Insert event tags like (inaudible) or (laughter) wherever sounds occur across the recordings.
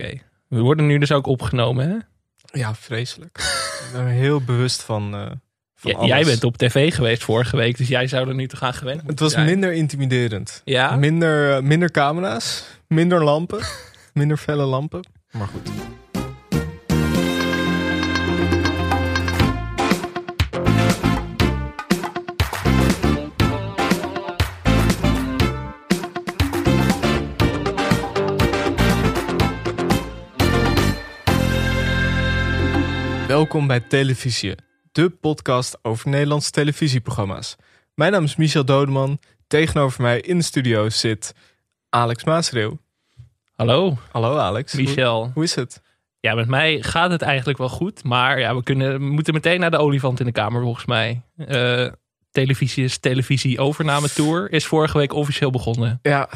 Oké. We worden nu dus ook opgenomen, hè? Ja, vreselijk. ik ben er heel bewust van. eh, van jij bent op tv geweest vorige week, dus jij zou er nu te gaan gewend Het was zijn. minder intimiderend. Ja? Minder, eh, minder camera's, minder lampen, minder felle lampen. Maar goed. Welkom bij Televisie, de podcast over Nederlandse televisieprogramma's. Mijn naam is Michel Dodeman. Tegenover mij in de studio zit Alex Maasreeuw. Hallo, Hallo Alex. Michel. hoe is het? Ja, met mij gaat het eigenlijk wel goed. Maar ja, we, kunnen, we moeten meteen naar de olifant in de kamer, volgens mij. Eh televisie is televisie overname tour is vorige week officieel begonnen. Ja.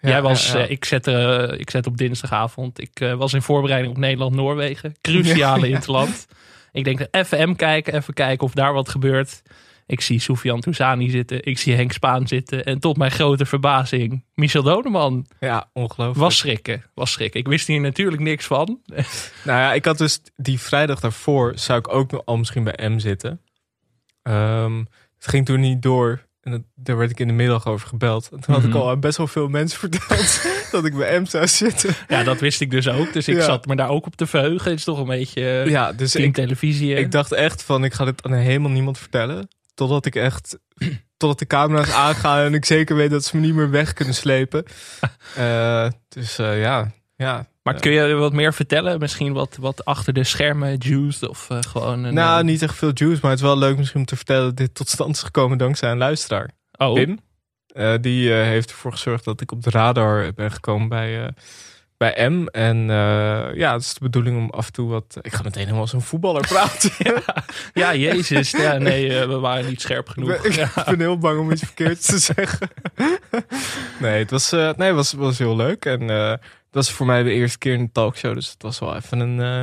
Jij was, eh, ik, zette, ik zette op dinsdagavond. Ik eh, was in voorbereiding op Nederland-Noorwegen. Cruciale in het land. Ik denk, even M kijken, even kijken of daar wat gebeurt. Ik zie Soufiane Touzani zitten. Ik zie Henk Spaan zitten. En tot mijn grote verbazing, Michel Doneman. ja, ongelooflijk. Was schrikken, was schrikken. Ik wist hier natuurlijk niks van. (laughs) Nou ja, ik had dus die vrijdag daarvoor zou ik ook al misschien bij M zitten. Ehm, het ging toen niet door. En dat, daar werd ik in de middag over gebeld. En toen had ik Mhm. al aan best wel veel mensen (laughs) verteld dat ik bij M zou zitten. Ja, dat wist ik dus ook. Dus ik Ja. zat me daar ook op te verheugen. Het is toch een beetje eh, Ja, dus ik, televisie. hè? ik dacht echt van ik ga dit aan helemaal niemand vertellen. Totdat ik echt, (clears throat) totdat de camera's aangaan en ik zeker weet dat ze me niet meer weg kunnen slepen. (laughs) Eh, dus eh, ja, ja. maar kun je wat meer vertellen? Misschien wat, wat achter de schermen, juiced of eh, gewoon een... Nou, eh, niet echt veel juice, maar het is wel leuk misschien om te vertellen dat dit tot stand is gekomen dankzij een luisteraar. Oh, Pim. Eh, die heeft ervoor gezorgd dat ik op de radar ben gekomen bij, bij M. En ja, het is de bedoeling om af en toe wat... Ik ga meteen helemaal als een voetballer (laughs) praten. ja, jezus. Ja, nee, we waren niet scherp ik, genoeg. ben, ik Ja. (laughs) ben heel bang om iets verkeerds te zeggen. (laughs) nee, het was, nee, het was, was heel leuk. En was voor mij de eerste keer in een talkshow. Dus het was wel even een, eh,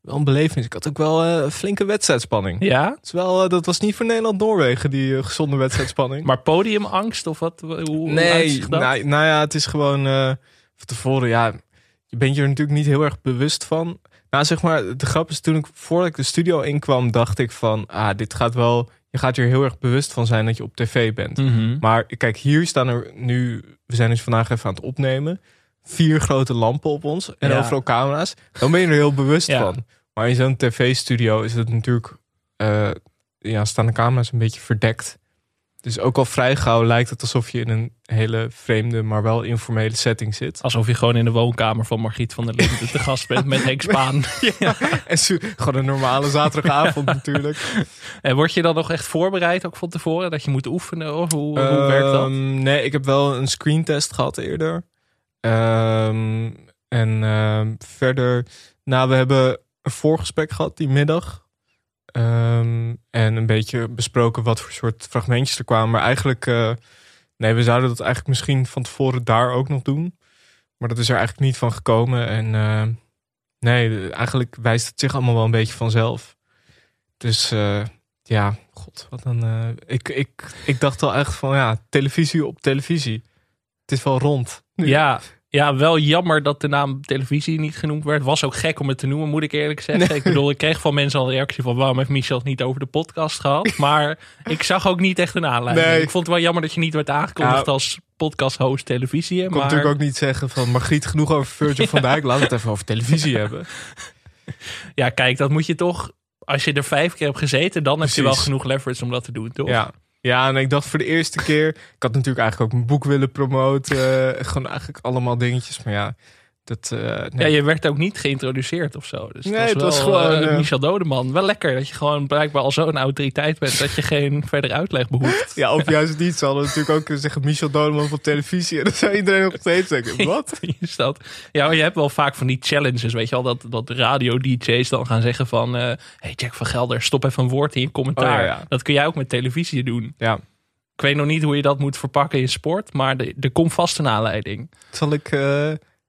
wel een belevenis. Ik had ook wel een flinke wedstrijdspanning. ja, wel, eh, dat was niet voor Nederland-Noorwegen, die gezonde wedstrijdspanning. maar podiumangst of wat? Hoe, nee, dat? nou, nou ja, het is gewoon van tevoren, ja, je bent je er natuurlijk niet heel erg bewust van. Nou, zeg maar, de grap is toen ik, voordat ik de studio inkwam, dacht ik van, ah, dit gaat wel, je gaat hier heel erg bewust van zijn dat je op tv bent. Mhm. Maar kijk, hier staan er nu, we zijn dus vandaag even aan het opnemen, vier grote lampen op ons en Ja. overal camera's. Dan ben je er heel bewust (laughs) Ja. van. Maar in zo'n tv-studio is het natuurlijk, eh, ja, staan de camera's een beetje verdekt. Dus ook al vrij gauw lijkt het alsof je in een hele vreemde, maar wel informele setting zit. Alsof je gewoon in de woonkamer van Margriet van der Linden (laughs) te gast bent met Henk Spaan. (laughs) En su- gewoon een normale zaterdagavond natuurlijk. En word je dan nog echt voorbereid ook van tevoren? Dat je moet oefenen? Of hoe, hoe werkt dat? Ehm, Nee, ik heb wel een screentest gehad eerder. Ehm, en ehm, verder, nou, we hebben een voorgesprek gehad die middag. Ehm, en een beetje besproken wat voor soort fragmentjes er kwamen. Maar eigenlijk, eh, nee, we zouden dat eigenlijk misschien van tevoren daar ook nog doen. Maar dat is er eigenlijk niet van gekomen. En nee, eigenlijk wijst het zich allemaal wel een beetje vanzelf. Dus eh, ja, god, wat een. eh, ik, ik, ik dacht al echt van ja, televisie op televisie. Het is wel rond. nu. Ja, ja, wel jammer dat de naam televisie niet genoemd werd. Was ook gek om het te noemen, moet ik eerlijk zeggen. Ik bedoel, ik kreeg van mensen al een reactie van... waarom heeft Michel het niet over de podcast gehad? (laughs) Maar ik zag ook niet echt een aanleiding. Nee. Ik vond het wel jammer dat je niet werd aangekondigd Ja. als podcast-host televisie. Ik kon Maar natuurlijk ook niet zeggen van Margriet genoeg over Virgil (laughs) van Dijk. We het even over televisie hebben. ja, kijk, dat moet je toch... Als je er vijf keer hebt gezeten, dan heb je wel genoeg leverage om dat te doen, toch? Ja. Ja, en ik dacht voor de eerste keer. Ik had natuurlijk eigenlijk ook mijn boek willen promoten. eh, gewoon eigenlijk allemaal dingetjes. Maar ja, dat. eh, Ja, je werd ook niet geïntroduceerd of zo. Dus Nee, het was, was wel, gewoon, eh, eh, Michel Dodeman. Wel lekker dat je gewoon blijkbaar al zo'n autoriteit bent... dat je geen (laughs) verder uitleg behoeft. Ja, of (laughs) juist niet. Ze hadden natuurlijk ook kunnen zeggen Michel Dodeman op televisie. En dan zou iedereen nog steeds denken, wat? Is dat? Ja, maar je hebt wel vaak van die challenges, weet je wel, dat, dat radio-dj's dan gaan zeggen van, hey Jack van Gelder, stop even een woord in je commentaar. Oh, ja, ja. Dat kun jij ook met televisie doen. Ja, Ik weet nog niet hoe je dat moet verpakken in sport, maar er, komt vast een aanleiding. zal ik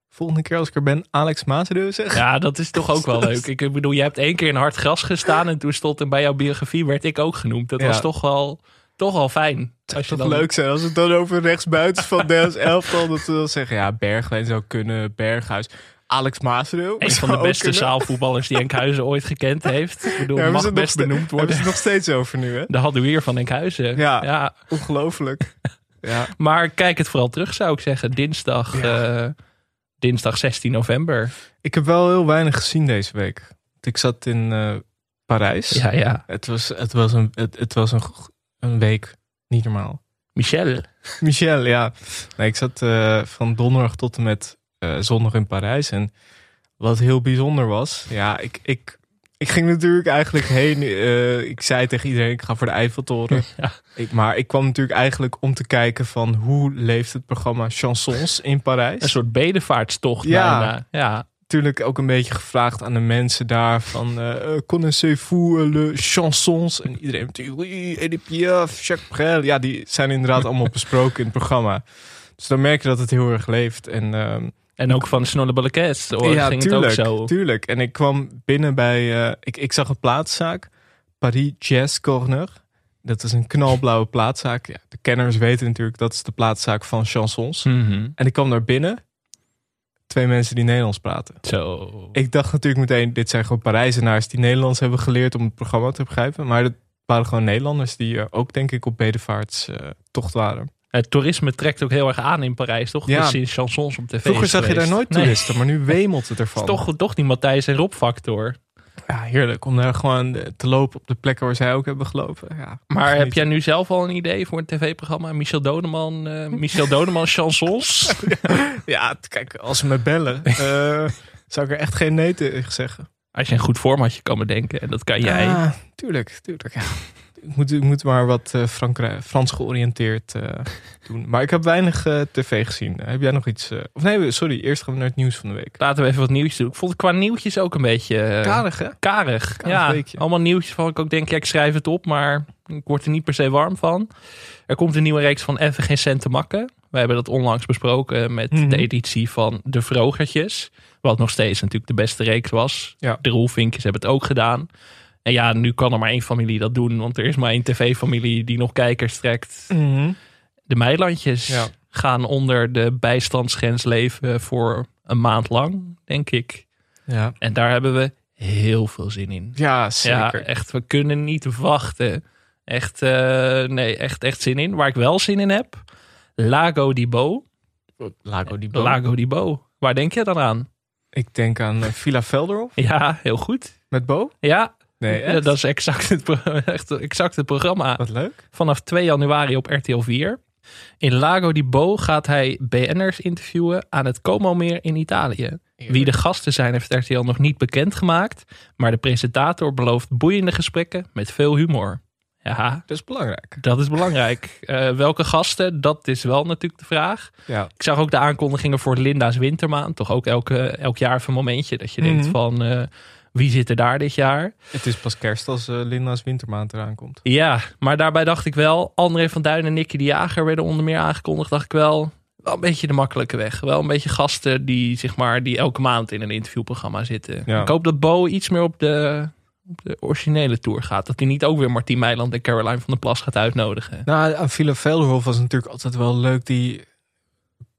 volgende keer als ik er ben Alex Maasdeur zeggen? Ja, dat is toch ook wel (laughs) leuk. Ik bedoel, je hebt één keer in hard gras gestaan en toen stond er bij jouw biografie werd ik ook genoemd. Dat Ja. was toch wel toch al fijn. Als je dan, leuk zijn als het dan over rechtsbuitens van Nederlands (laughs) elftal. Dat we dan zeggen, ja, Bergwijn zou kunnen, Berghuis. Alex Maasreel. Een van de beste zaalvoetballers die Enkhuizen (laughs) ooit gekend heeft. Ik bedoel, Ja, mag ze best benoemd worden. ze het nog steeds over nu, hè? De Hadouier van Enkhuizen. Ja. ja. Ongelooflijk. Ja. Maar kijk het vooral terug, zou ik zeggen. Dinsdag, Ja. eh, dinsdag 16 november. Ik heb wel heel weinig gezien deze week. Ik zat in eh, Parijs. Ja, ja. Het was, het was, een, het, het was een, een week niet normaal. Michel. Michel, ja. Nee, ik zat eh, van donderdag tot en met eh, zondag in Parijs. En wat heel bijzonder was, ja, ik, ik, ik ging natuurlijk eigenlijk heen. eh, ik zei tegen iedereen, ik ga voor de Eiffeltoren. (laughs) Ja. Ik, maar ik kwam natuurlijk eigenlijk om te kijken van hoe leeft het programma Chansons in Parijs. Een soort bedevaartstocht Ja. bijna. Ja. natuurlijk ook een beetje gevraagd aan de mensen daar van eh, connaissez-vous le chansons en iedereen natuurlijk oui Edith Piaf, Jacques Brel ja die zijn inderdaad allemaal besproken in het programma dus dan merk je dat het heel erg leeft en ehm, En ook van Snolle ja ging tuurlijk het ook zo. tuurlijk en ik kwam binnen bij eh, ik, ik zag een plaatszaak Paris Jazz Corner dat is een knalblauwe (laughs) plaatszaak ja, de kenners weten natuurlijk dat is de plaatszaak van chansons Mhm. en ik kwam daar binnen twee mensen die Nederlands praten Zo. ik dacht natuurlijk meteen, dit zijn gewoon Parijzenaars die Nederlands hebben geleerd om het programma te begrijpen. Maar het waren gewoon Nederlanders die eh, ook denk ik op bedevaartstocht waren. Het toerisme trekt ook heel erg aan in Parijs, toch? Ja. Ja. Sinds chansons op tv Vroeger zag je daar nooit Nee, toeristen, maar nu wemelt het ervan. toch, toch die Matthijs en Rob factor. Ja, heerlijk om daar gewoon eh, te lopen op de plekken waar zij ook hebben gelopen. Ja, Maar heb jij nu zelf al een idee voor een tv-programma? Michel Doneman, eh, Michel (laughs) Doneman chansons? Ja, kijk, als ze me bellen, eh, (laughs) zou ik er echt geen nee tegen zeggen. Als je een goed formatje kan bedenken, en dat kan jij. Ja, tuurlijk, tuurlijk. Ja. Ik, moet, ik moet maar wat eh, Frankrijk, Frans georiënteerd eh, (laughs) doen. Maar ik heb weinig eh, tv gezien. heb jij nog iets? eh, of nee, sorry, eerst gaan we naar het nieuws van de week. Laten we even wat nieuws doen. Ik vond het qua nieuwtjes ook een beetje Karig, hè? karig. Karig ja, weekje. allemaal nieuwtjes van ik ook denk, ja, ik schrijf het op, maar ik word er niet per se warm van. Er komt een nieuwe reeks van Even Geen Cent te Makken. We hebben dat onlangs besproken met Mhm. de editie van De Vrogertjes. Wat nog steeds natuurlijk de beste reeks was. Ja. De Roelvinkjes hebben het ook gedaan. En ja, nu kan er maar één familie dat doen. Want er is maar één tv-familie die nog kijkers trekt. De Meilandjes Ja. gaan onder de bijstandsgrens leven voor een maand lang, denk ik. Ja. En daar hebben we heel veel zin in. ja, zeker. Ja, echt, we kunnen niet wachten. Echt, eh, nee, echt, echt zin in. Waar ik wel zin in heb, Lago di Bo. Lago di Bo. Lago di Bo. Waar denk je dan aan? Ik denk aan eh, Villa Velderhof Ja, heel goed. met Bo. Ja, Nee, ja, dat is exact het, (laughs) echt exact het programma. Wat leuk. Vanaf 2 januari op RTL 4. In Lago di Bo gaat hij BN'ers interviewen aan het Como-meer in Italië. Wie de gasten zijn heeft RTL nog niet bekendgemaakt. Maar de presentator belooft boeiende gesprekken met veel humor. Ja, Dat is belangrijk. dat is belangrijk. Eh, welke gasten, dat is wel natuurlijk de vraag. Ja. Ik zag ook de aankondigingen voor Linda's Wintermaan. Toch ook elke, elk jaar even een momentje dat je denkt Mhm. van... eh, wie zit er daar dit jaar? Het is pas kerst als eh, Linda's wintermaand eraan komt. Ja, maar daarbij dacht ik wel... André van Duin en Nicky de Jager werden onder meer aangekondigd. Dacht ik wel, wel een beetje de makkelijke weg. Wel een beetje gasten die, zeg maar, die elke maand in een interviewprogramma zitten. Ja. Ik hoop dat Bo iets meer op de, op de originele tour gaat. Dat hij niet ook weer Martien Meiland en Caroline van der Plas gaat uitnodigen. Nou, aan Villa Velderhof was natuurlijk altijd wel leuk die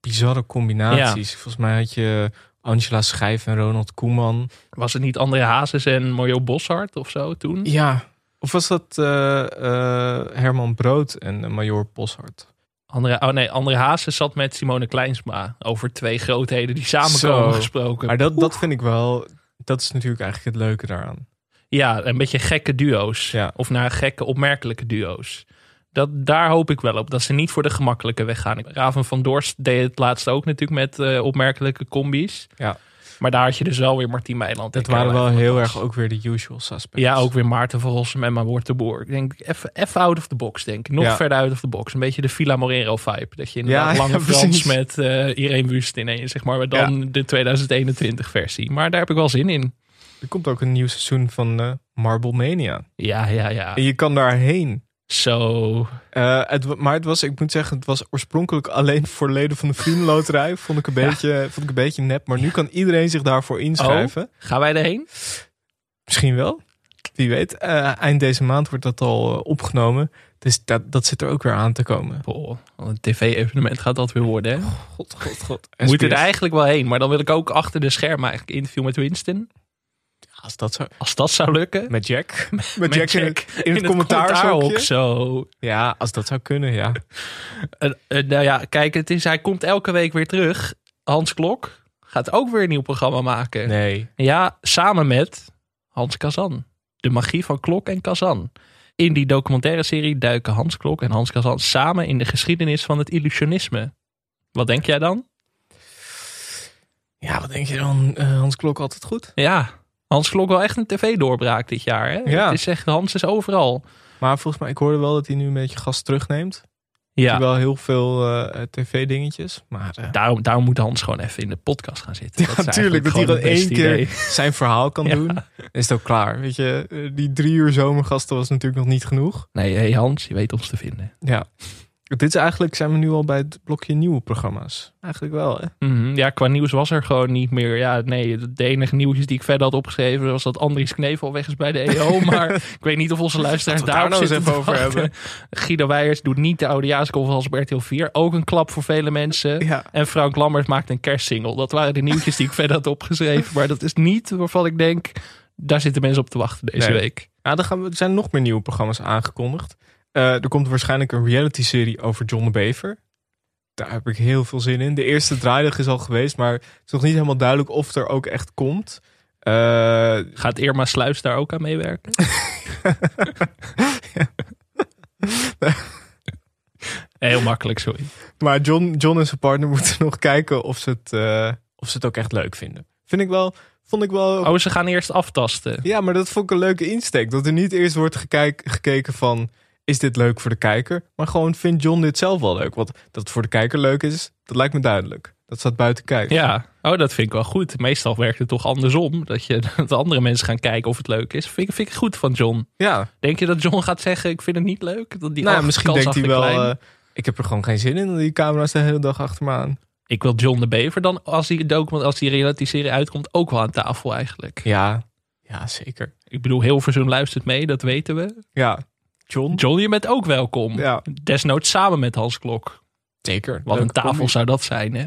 bizarre combinaties. Volgens mij had je Angela Schijf en Ronald Koeman. Was het niet André Hazes en Mario Boshart of zo toen? Ja. Of was dat eh, eh, Herman Brood en Major Poshart? André, oh nee, André Hazes zat met Simone Kleinsma over twee grootheden die Zo. gesproken. Maar dat, dat vind ik wel... Dat is natuurlijk eigenlijk het leuke daaraan. Ja, een beetje gekke duo's. Ja. Of naar gekke, opmerkelijke duo's. Dat, daar hoop ik wel op. Dat ze niet voor de gemakkelijke weg gaan. Raven van Dorst deed het laatst ook natuurlijk met eh, opmerkelijke combi's. Ja. Maar daar had je dus wel weer Martien Meiland. Dat waren wel heel erg ook weer de usual suspects. Ja, ook weer Maarten van Rossum en Maarten de Boer. Ik denk even out of the box, denk ik. Nog Ja. verder out of the box. Een beetje de Villa Morero vibe. Dat je inderdaad (laughs) Ja, Lange ja, Frans met eh Irene Wust in zeg maar. Maar dan de 2021 versie. Maar daar heb ik wel zin in. Er komt ook een nieuw seizoen van eh Marble Mania. Ja, ja, ja. En je kan daarheen. Zo. Eh, het, maar het was, ik moet zeggen, het was oorspronkelijk alleen voor leden van de Vriendenloterij. Vond ik een beetje, vond ik een beetje nep. Maar nu kan iedereen zich daarvoor inschrijven. Gaan wij erheen? Misschien wel. Wie weet. Eh, eind deze maand wordt dat al eh, opgenomen. Dus dat, dat zit er ook weer aan te komen. Boah, een tv-evenement gaat dat weer worden. Hè? God, god, god. We moeten er eigenlijk wel heen. Maar dan wil ik ook achter de schermen eigenlijk interview met Winston. Als dat zo... Als dat zou lukken. Met Jack. (laughs) Met, Met Jack, in Jack het, in het commentaarhokje. commentaarhok zo. Ja, als dat zou kunnen, ja. (laughs) En, en, nou ja, kijk, het is, hij komt elke week weer terug. Hans Klok gaat ook weer een nieuw programma maken. Nee. Ja, samen met Hans Kazan. De magie van Klok en Kazan. In die documentaire serie duiken Hans Klok en Hans Kazan samen in de geschiedenis van het illusionisme. Wat denk jij dan? Ja, wat denk je dan? Eh, Hans Klok altijd goed? Ja, Hans Klok wel echt een tv-doorbraak dit jaar. Hè? Ja. Het is echt, Hans is overal. Maar volgens mij, ik hoorde wel dat hij nu een beetje gas terugneemt. Ja, Wel heel veel eh, tv-dingetjes. Maar eh, daarom, daarom moet Hans gewoon even in de podcast gaan zitten. (laughs) Ja, natuurlijk, dat hij dan één keer idee. (laughs) zijn verhaal kan Ja. doen. Dan is het ook klaar. Weet je, Eh, die drie uur zomergasten was natuurlijk nog niet genoeg. Nee, hey Hans, je weet ons te vinden. Ja. Dit is eigenlijk, zijn we nu al bij het blokje nieuwe programma's. Eigenlijk wel, hè? Mhm, Ja, qua nieuws was er gewoon niet meer. Ja, nee, de enige nieuwtjes die ik verder had opgeschreven was dat Andries Knevel weg is bij de EO. (laughs) maar ik weet niet of onze luisteraars daar nou eens even over hebben. (laughs) Guido Weijers doet niet de oudejaarsconferentie op RTL 4. Ook een klap voor vele mensen. Ja. En Frank Lammers maakt een kerstsingle. Dat waren de nieuwtjes die ik verder had opgeschreven. Maar dat is niet waarvan ik denk, daar zitten mensen op te wachten deze Nee. week. Ja, er, gaan we, er zijn nog meer nieuwe programma's aangekondigd. Eh, er komt waarschijnlijk een reality-serie over John de Bever. Daar heb ik heel veel zin in. De eerste draaidag is al geweest, maar het is nog niet helemaal duidelijk of er ook echt komt. Eh, Gaat Irma Sluis daar ook aan meewerken? (laughs) Heel makkelijk, sorry. maar John, John en zijn partner moeten nog kijken of ze, het, eh, of ze het ook echt leuk vinden. Vind ik wel, vond ik wel. Oh, ze gaan eerst aftasten. Ja, maar dat vond ik een leuke insteek. Dat er niet eerst wordt gekeken van, is dit leuk voor de kijker? Maar gewoon, vindt John dit zelf wel leuk? Want dat het voor de kijker leuk is, dat lijkt me duidelijk. Dat staat buiten kijf. Ja, oh, dat vind ik wel goed. Meestal werkt het toch andersom. Dat, je, (laughs) dat andere mensen gaan kijken of het leuk is. Vind, ik- vind ik goed van John. ja. Denk je dat John gaat zeggen, ik vind het niet leuk? Dat die nou, misschien denkt hij wel, eh, ik heb er gewoon geen zin in. Die camera's de hele dag achter me aan. ik wil John de Bever dan, als die document, als die reality-serie uitkomt, ook wel aan tafel eigenlijk. Ja, ja zeker. Ik bedoel, Hilversum luistert mee, dat weten we. Ja, John. John, je bent ook welkom. Ja, Desnoods samen met Hans Klok. zeker. Wat een tafel combi. zou dat zijn, hè?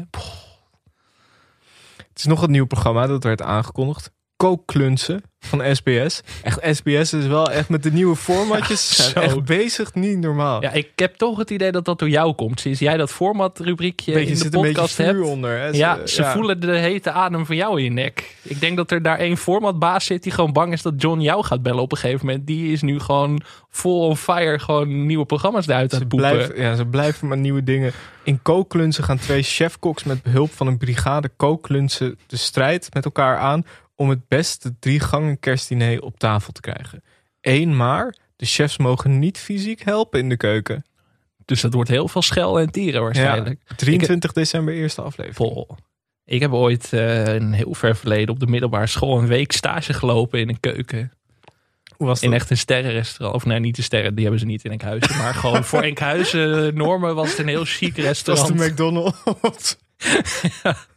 Het is nog een nieuw programma, dat werd aangekondigd. Kookklunsen van SBS. Echt, SBS is wel echt met de nieuwe formatjes. (laughs) Ja, zijn zo. echt bezig, niet normaal. Ja, ik heb toch het idee dat dat door jou komt. Sinds jij dat formatrubriekje beetje, in de podcast hebt. onder. Hè? Ja, ze voelen de hete adem van jou in je nek. Ik denk dat er daar één formatbaas zit die gewoon bang is dat John jou gaat bellen op een gegeven moment. Die is nu gewoon full on fire gewoon nieuwe programma's eruit aan Ze het poepen. blijven, ja, ze blijven maar nieuwe dingen. In kookklunsen gaan twee chefkoks met behulp van een brigade kookklunsen de strijd met elkaar aan om het beste drie gangen kerstdiner op tafel te krijgen. Eén maar, de chefs mogen niet fysiek helpen in de keuken. Dus dat wordt heel veel schel en tieren waarschijnlijk. 23 december eerste aflevering. Vol. Ik heb ooit eh, een heel ver verleden op de middelbare school een week stage gelopen in een keuken. Hoe was dat? In echt een sterrenrestaurant. Of nee, niet de sterren, die hebben ze niet in Enkhuizen. (laughs) Maar gewoon voor Enkhuizen normen was het een heel chic dat was restaurant. de McDonald's. (laughs)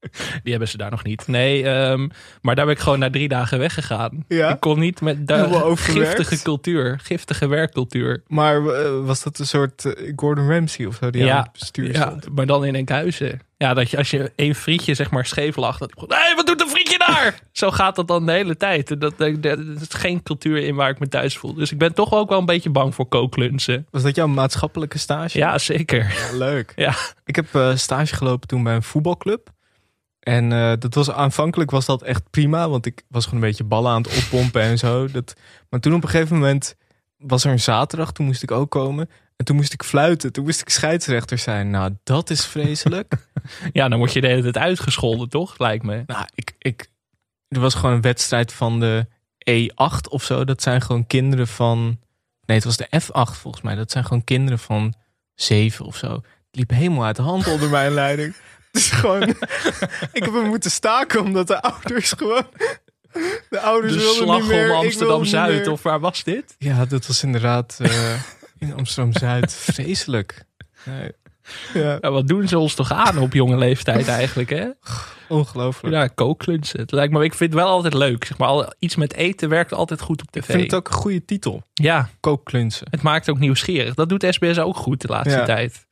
(laughs) Die hebben ze daar nog niet. Nee, ehm, maar daar ben ik gewoon na drie dagen weggegaan. Ja? Ik kon niet met de (laughs) giftige cultuur, giftige werkcultuur. Maar eh, was dat een soort eh, Gordon Ramsay of zo die Ja, aan het bestuur Ja, stond? maar dan in Enkhuizen. Ja, dat je als je één frietje zeg maar scheef lag, dat nee, wat doet een frietje daar? (laughs) Zo gaat dat dan de hele tijd. Dat, dat, dat is geen cultuur in waar ik me thuis voel. Dus ik ben toch ook wel een beetje bang voor kooklunsen. Was dat jouw maatschappelijke stage? Ja, zeker. Ja, leuk. Ja. Ik heb eh, stage gelopen toen bij een voetbalclub. En eh, dat was aanvankelijk was dat echt prima, want ik was gewoon een beetje ballen aan het oppompen en zo. Dat, maar toen op een gegeven moment was er een zaterdag, toen moest ik ook komen. En toen moest ik fluiten, toen moest ik scheidsrechter zijn. Nou, dat is vreselijk. (laughs) Ja, dan word je de hele tijd uitgescholden, toch? Lijkt me. nou, ik, ik, er was gewoon een wedstrijd van de E8 of zo. Dat zijn gewoon kinderen van. Nee, het was de F8 volgens mij. Dat zijn gewoon kinderen van 7 of zo. Het liep helemaal uit de hand onder mijn leiding. Dus gewoon. (laughs) ik heb hem moeten staken omdat de ouders gewoon. De ouders De wilden slag niet meer. om Amsterdam-Zuid, meer. of waar was dit? Ja, dat was inderdaad eh, in Amsterdam-Zuid. (laughs) Vreselijk. Nee. Ja, Ja, wat doen ze ons toch aan op jonge leeftijd eigenlijk, hè? ongelooflijk. Ja, kookklunsen. Het lijkt me, ik vind het wel altijd leuk. Zeg maar, al- iets met eten werkt altijd goed op tv. Ik vind het ook een goede titel. Ja, Kookklunsen. het maakt ook nieuwsgierig. Dat doet SBS ook goed de laatste Ja. tijd.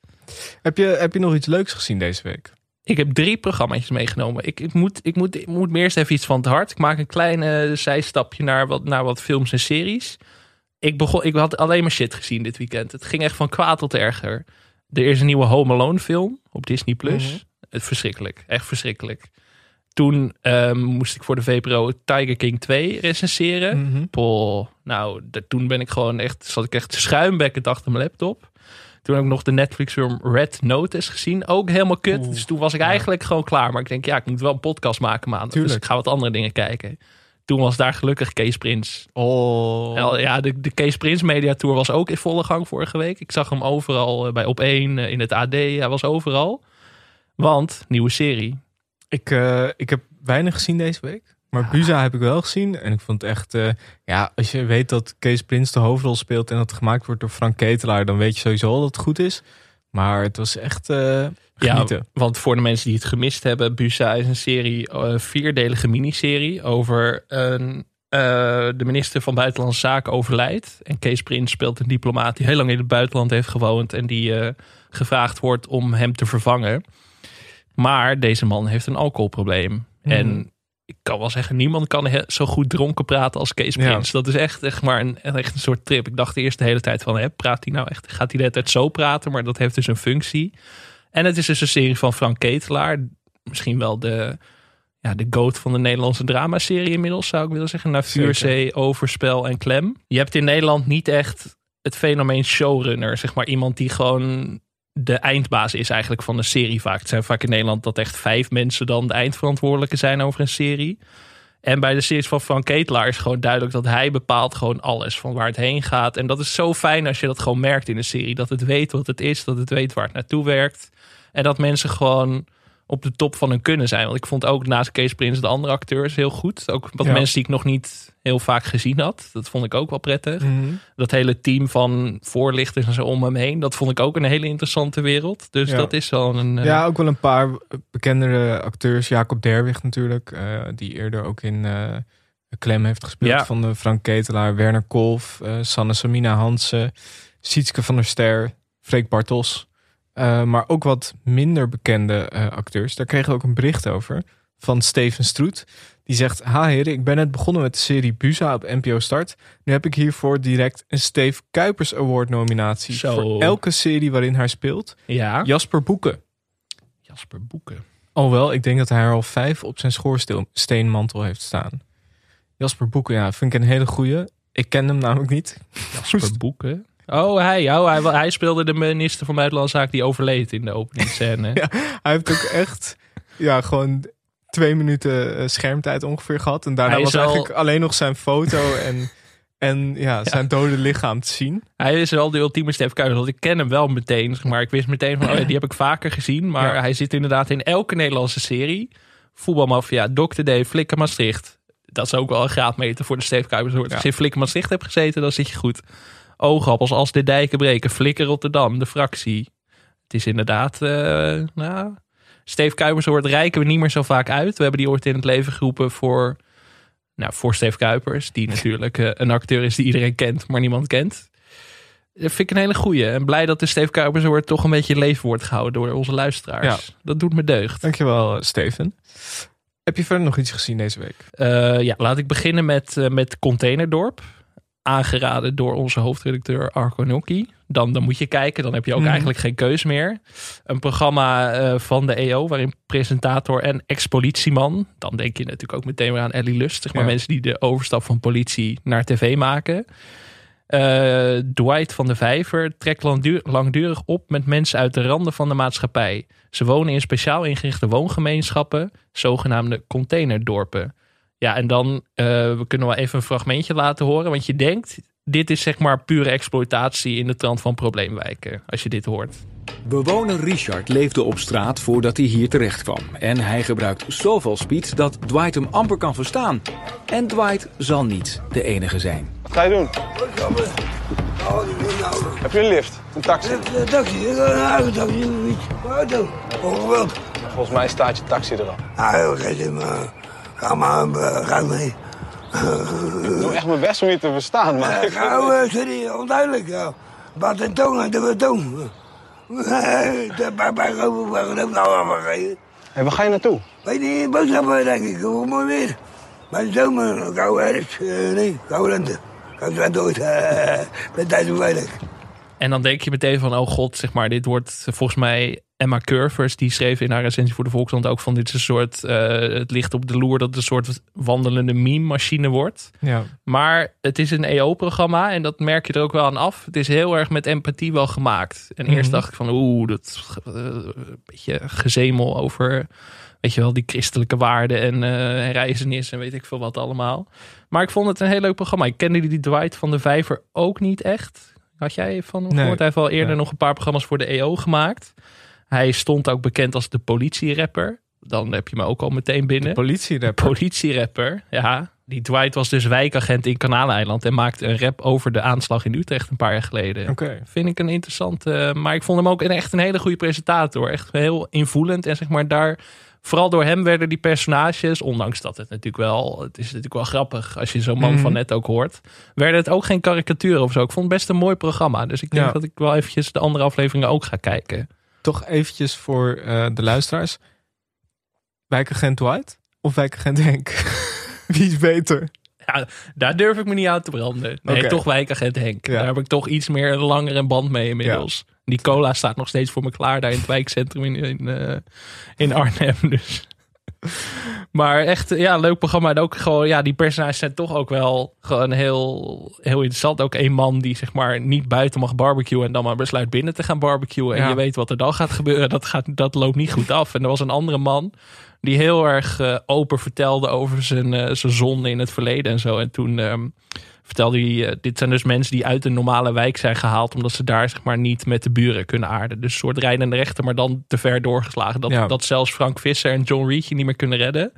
Heb je, heb je nog iets leuks gezien deze week? Ik heb drie programma's meegenomen. Ik, ik, moet, ik, moet, ik moet me eerst even iets van het hart. Ik maak een klein eh, zijstapje naar wat, naar wat films en series. Ik, begon, ik had alleen maar shit gezien dit weekend. Het ging echt van kwaad tot erger. Er is een nieuwe Home Alone film op Disney+. Plus. Mhm. Het verschrikkelijk. Echt verschrikkelijk. Toen ehm, moest ik voor de VPRO Tiger King 2 recenseren. Mhm. Nou, de- toen ben ik gewoon echt, zat ik echt schuimbekkend achter mijn laptop. Toen heb ik nog de Netflix film Red Notice gezien. Ook helemaal kut. Oeh, dus toen was ik ja. eigenlijk gewoon klaar. Maar ik denk, ja, ik moet wel een podcast maken maandag. Dus ik ga wat andere dingen kijken. Toen was daar gelukkig Kees Prins. Oh. Ja, de, de Kees Prins Media Tour was ook in volle gang vorige week. Ik zag hem overal eh, bij Op1, eh, in het AD. Hij was overal. Want, nieuwe serie. Ik, eh, ik heb weinig gezien deze week. Maar Buza heb ik wel gezien. En ik vond het echt... eh, ja, als je weet dat Kees Prins de hoofdrol speelt... en dat het gemaakt wordt door Frank Ketelaar... dan weet je sowieso al dat het goed is. Maar het was echt eh genieten. Ja, want voor de mensen die het gemist hebben, Busa is een serie, een vierdelige miniserie over een, eh, de minister van Buitenlandse Zaken overlijdt. En Kees Prins speelt een diplomaat die heel lang in het buitenland heeft gewoond en die eh, gevraagd wordt om hem te vervangen. Maar deze man heeft een alcoholprobleem. Mhm. En ik kan wel zeggen, niemand kan zo goed dronken praten als Kees Ja. Prins. Dat is echt, echt maar een, echt een soort trip. Ik dacht de eerste hele tijd van, hè, praat hij nou echt? Gaat hij de hele tijd zo praten? Maar dat heeft dus een functie. En het is dus een serie van Frank Ketelaar. Misschien wel de, ja, de goat van de Nederlandse dramaserie inmiddels, zou ik willen zeggen. Na Vuurzee, Overspel en Klem. Je hebt in Nederland niet echt het fenomeen showrunner. Zeg maar iemand die gewoon de eindbaas is eigenlijk van een serie vaak. Het zijn vaak in Nederland dat echt vijf mensen dan de eindverantwoordelijke zijn over een serie. En bij de series van Frank Ketelaar is gewoon duidelijk dat hij bepaalt gewoon alles van waar het heen gaat. En dat is zo fijn als je dat gewoon merkt in een serie. Dat het weet wat het is, dat het weet waar het naartoe werkt. En dat mensen gewoon op de top van hun kunnen zijn. Want ik vond ook naast Kees Prins de andere acteurs heel goed. Ook wat Ja. mensen die ik nog niet heel vaak gezien had. Dat vond ik ook wel prettig. Mhm. Dat hele team van voorlichters en zo om hem heen. Dat vond ik ook een hele interessante wereld. Dus Ja. dat is wel een... eh, Ja, ook wel een paar bekendere acteurs. Jacob Derwig natuurlijk. eh, die eerder ook in eh Klem heeft gespeeld. Ja. Van de Frank Ketelaar. Werner Kolf. Sanne Samina Hansen. Sietske van der Ster. Freek Bartels. Maar ook wat minder bekende acteurs. Daar kregen we ook een bericht over. Van Steven Stroet. Die zegt, ha heren, ik ben net begonnen met de serie Buza op NPO Start. Nu heb ik hiervoor direct een Steve Kuipers Award nominatie. Zo. Voor elke serie waarin hij speelt. ja. Jasper Boeken. Jasper Boeken. Alhoewel, ik denk dat hij er al vijf op zijn schoorsteenmantel heeft staan. Jasper Boeken, ja, vind ik een hele goeie. Ik ken hem namelijk niet. Jasper Boeken. Oh, hij, oh hij, hij speelde de minister van Buitenlandse Zaken die overleed in de openingsscène. (laughs) Ja. Hij heeft ook echt, ja, gewoon twee minuten eh, schermtijd ongeveer gehad. En daarna Hij was al- eigenlijk alleen nog zijn foto (laughs) en, en ja, zijn dode lichaam te zien. Hij is wel de ultieme Stef Kuijs. Want ik ken hem wel meteen. zeg Maar ik wist meteen van, oh ja, die heb ik vaker gezien. Maar Ja. hij zit inderdaad in elke Nederlandse serie. Voetbalmafia, Dr. D, Flikker Maastricht. Dat is ook wel een graadmeter voor de Stef Kuipers. Als je in Flikker Maastricht hebt gezeten, dan zit je goed. Oogappels als de dijken breken. Flikker Rotterdam, de fractie. Het is inderdaad, eh nou... Steve Kuipers hoort rijken we niet meer zo vaak uit. We hebben die ooit in het leven geroepen voor... Nou, voor Steve Kuipers. Die (laughs) natuurlijk eh, een acteur is die iedereen kent, maar niemand kent. Dat vind ik een hele goeie. En blij dat de Steve Kuipers wordt toch een beetje in leven wordt gehouden door onze luisteraars. Dat doet me deugd. Dankjewel, eh, Steven. Heb je verder nog iets gezien deze week? Eh, ja, laat ik beginnen met, met Containerdorp. Aangeraden door onze hoofdredacteur Arco Gnocchi. Dan, dan moet je kijken, dan heb je ook Mhm. eigenlijk geen keus meer. Een programma eh, van de EO waarin presentator en ex-politieman... dan denk je natuurlijk ook meteen weer aan Ellie Lust. Zeg maar Ja. mensen die de overstap van politie naar tv maken. Eh, Dwight van de Vijver trekt langdu- langdurig op met mensen uit de randen van de maatschappij. Ze wonen in speciaal ingerichte woongemeenschappen, zogenaamde containerdorpen. Ja, en dan eh, we kunnen wel even een fragmentje laten horen. Want je denkt, dit is zeg maar pure exploitatie in de trant van probleemwijken. Als je dit hoort. Bewoner Richard leefde op straat voordat hij hier terecht kwam. En hij gebruikt zoveel speed dat Dwight hem amper kan verstaan. En Dwight zal niet de enige zijn. Wat ga je doen? Heb je een lift? Een taxi? De taxi, een eigen taxi, een. Auto. Volgens mij staat je taxi er al. Ah, heel maar. Ga maar, eh, ga mee. Ik doe echt mijn best om je te verstaan, maar... Eh, Ga, eh, sorry, onduidelijk. Ja. Wat een tong uit (laughs) de tong. Nou. Hé, waar ga je naartoe? Weet je, boodschappen denk ik, gewoon mooi weer. Maar de zomer, koude herfst, eh, nee, koude lente. Kan ik dood, (laughs) eh, met tijd veilig. En dan denk je meteen van, oh god, zeg maar, dit wordt volgens mij Emma Curvers, die schreef in haar recensie voor de Volkskrant ook van, dit is een soort, eh, het ligt op de loer dat het een soort wandelende meme-machine wordt. Ja. Maar het is een EO-programma en dat merk je er ook wel aan af. Het is heel erg met empathie wel gemaakt. En eerst Mhm. dacht ik van, oeh, dat eh, een beetje gezemel over, weet je wel, die christelijke waarden en eh reizenis en weet ik veel wat allemaal. Maar ik vond het een heel leuk programma. Ik kende die Dwight van de Vijver ook niet echt. Had jij van hem Nee. Hij heeft al eerder Nee. nog een paar programma's voor de EO gemaakt. Hij stond ook bekend als de politierapper. Dan heb je me ook al meteen binnen. Politie Politierapper, ja. Die Dwight was dus wijkagent in Kanaleiland en maakte een rap over de aanslag in Utrecht een paar jaar geleden. Oké. Vind ik een interessante, maar ik vond hem ook een, echt een hele goede presentator. Echt heel invoelend en zeg maar daar, vooral door hem werden die personages, ondanks dat het natuurlijk wel, het is natuurlijk wel grappig als je zo'n man Mhm. van net ook hoort, werden het ook geen karikaturen of zo. Ik vond het best een mooi programma, dus ik denk Ja. dat ik wel eventjes de andere afleveringen ook ga kijken. Toch eventjes voor eh, de luisteraars. Wijkagent White of wijkagent Henk? (laughs) Wie is beter? Ja, daar durf ik me niet aan te branden. Nee, toch wijkagent Henk. Ja. Daar heb ik toch iets meer een langere band mee inmiddels. Die cola staat nog steeds voor me klaar daar in het wijkcentrum in, in, eh, in Arnhem. Dus. (laughs) Maar echt, ja, leuk programma. En ook gewoon, ja, die personages zijn toch ook wel gewoon heel, heel interessant. Ook een man die zeg maar niet buiten mag barbecuen en dan maar besluit binnen te gaan barbecuen. En Ja. je weet wat er dan gaat gebeuren. Dat, gaat, dat loopt niet goed af. En er was een andere man die heel erg eh, open vertelde over zijn, eh, zijn zonde in het verleden en zo. En toen ehm, vertelde hij, eh, dit zijn dus mensen die uit een normale wijk zijn gehaald, omdat ze daar zeg maar niet met de buren kunnen aarden. Dus een soort rijdende rechter, maar dan te ver doorgeslagen. Dat, Ja. dat zelfs Frank Visser en John Reed je niet meer kunnen redden.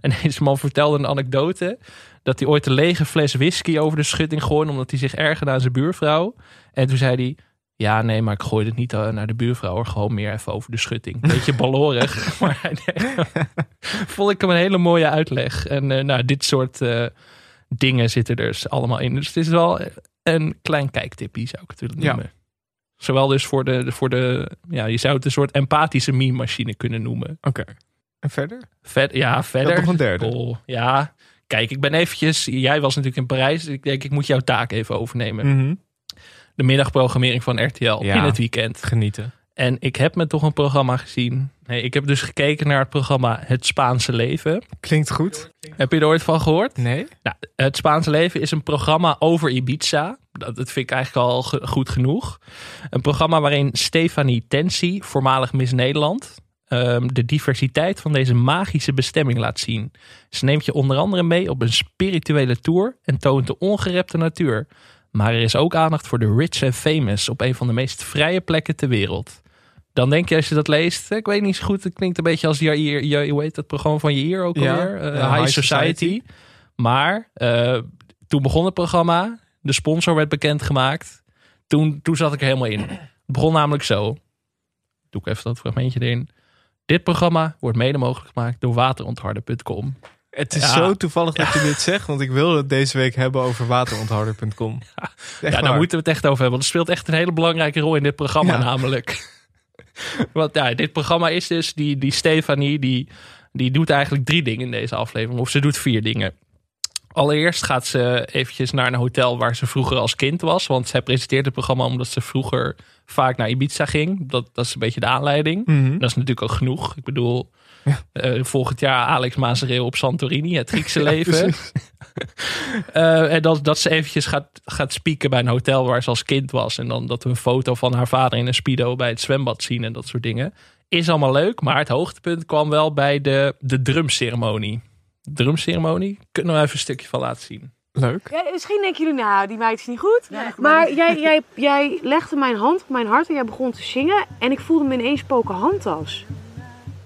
En (laughs) deze man vertelde een anekdote dat hij ooit een lege fles whisky over de schutting gooide, omdat hij zich ergerde aan zijn buurvrouw. En toen zei hij, ja, nee, maar ik gooide het niet eh, naar de buurvrouw, hoor. gewoon meer even over de schutting. Beetje ballorig, (laughs) maar nee, (laughs) vond ik hem een hele mooie uitleg. En eh, nou, dit soort dingen zitten er dus allemaal in. Dus het is wel een klein kijktipje, zou ik het willen Ja. noemen. Zowel dus voor de, voor de, ja, je zou het een soort empathische meme-machine kunnen noemen. Oké. En verder? Vet, ja, verder. nog een derde. Oh, ja, kijk, ik ben eventjes, jij was natuurlijk in Parijs. dus Ik denk, ik moet jouw taak even overnemen. Mhm. De middagprogrammering van RTL Ja. in het weekend. Genieten. En ik heb me toch een programma gezien. Nee, ik heb dus gekeken naar het programma Het Spaanse Leven. Klinkt goed. Heb je er ooit van gehoord? Nee? Nou, het Spaanse Leven is een programma over Ibiza. Dat, dat vind ik eigenlijk al ge- goed genoeg. Een programma waarin Stefanie Tensi, voormalig Miss Nederland, ehm, de diversiteit van deze magische bestemming laat zien. Ze neemt je onder andere mee op een spirituele tour en toont de ongerepte natuur. Maar er is ook aandacht voor de rich en famous op een van de meest vrije plekken ter wereld. Dan denk je als je dat leest, ik weet niet zo goed, het klinkt een beetje als Jair, Jair, hoe heet dat programma van Jair ook Ja, alweer? Eh, High, High Society. Society. Maar eh, toen begon het programma, de sponsor werd bekendgemaakt. Toen, toen zat ik er helemaal in. Het begon namelijk zo. Doe ik even dat fragmentje erin. Dit programma wordt mede mogelijk gemaakt door waterontharden.com. Het is Ja. zo toevallig dat je dit zegt, want ik wilde het deze week hebben over wateronthouder.com. Ja, daar moeten we het echt over hebben. Want het speelt echt een hele belangrijke rol in dit programma Ja. namelijk. (laughs) Want ja, dit programma is dus, die, die Stefanie, die, die doet eigenlijk drie dingen in deze aflevering. Of ze doet vier dingen. Allereerst gaat ze eventjes naar een hotel waar ze vroeger als kind was. Want zij presenteert het programma omdat ze vroeger vaak naar Ibiza ging. Dat, dat is een beetje de aanleiding. Mhm. Dat is natuurlijk ook genoeg. Ik bedoel, eh, volgend jaar Alex Mazereel op Santorini, het Griekse (laughs) leven. (laughs) Eh, en dat, dat ze eventjes gaat, gaat spieken bij een hotel waar ze als kind was. En dan dat we een foto van haar vader in een speedo bij het zwembad zien en dat soort dingen. Is allemaal leuk, maar het hoogtepunt kwam wel bij de, de drumceremonie. Drumceremonie, kunnen we even een stukje van laten zien. Leuk. Ja, misschien denken jullie, nou, die meid is niet goed. maar jij, jij, jij legde mijn hand op mijn hart en jij begon te zingen. En ik voelde me ineens poken handtas.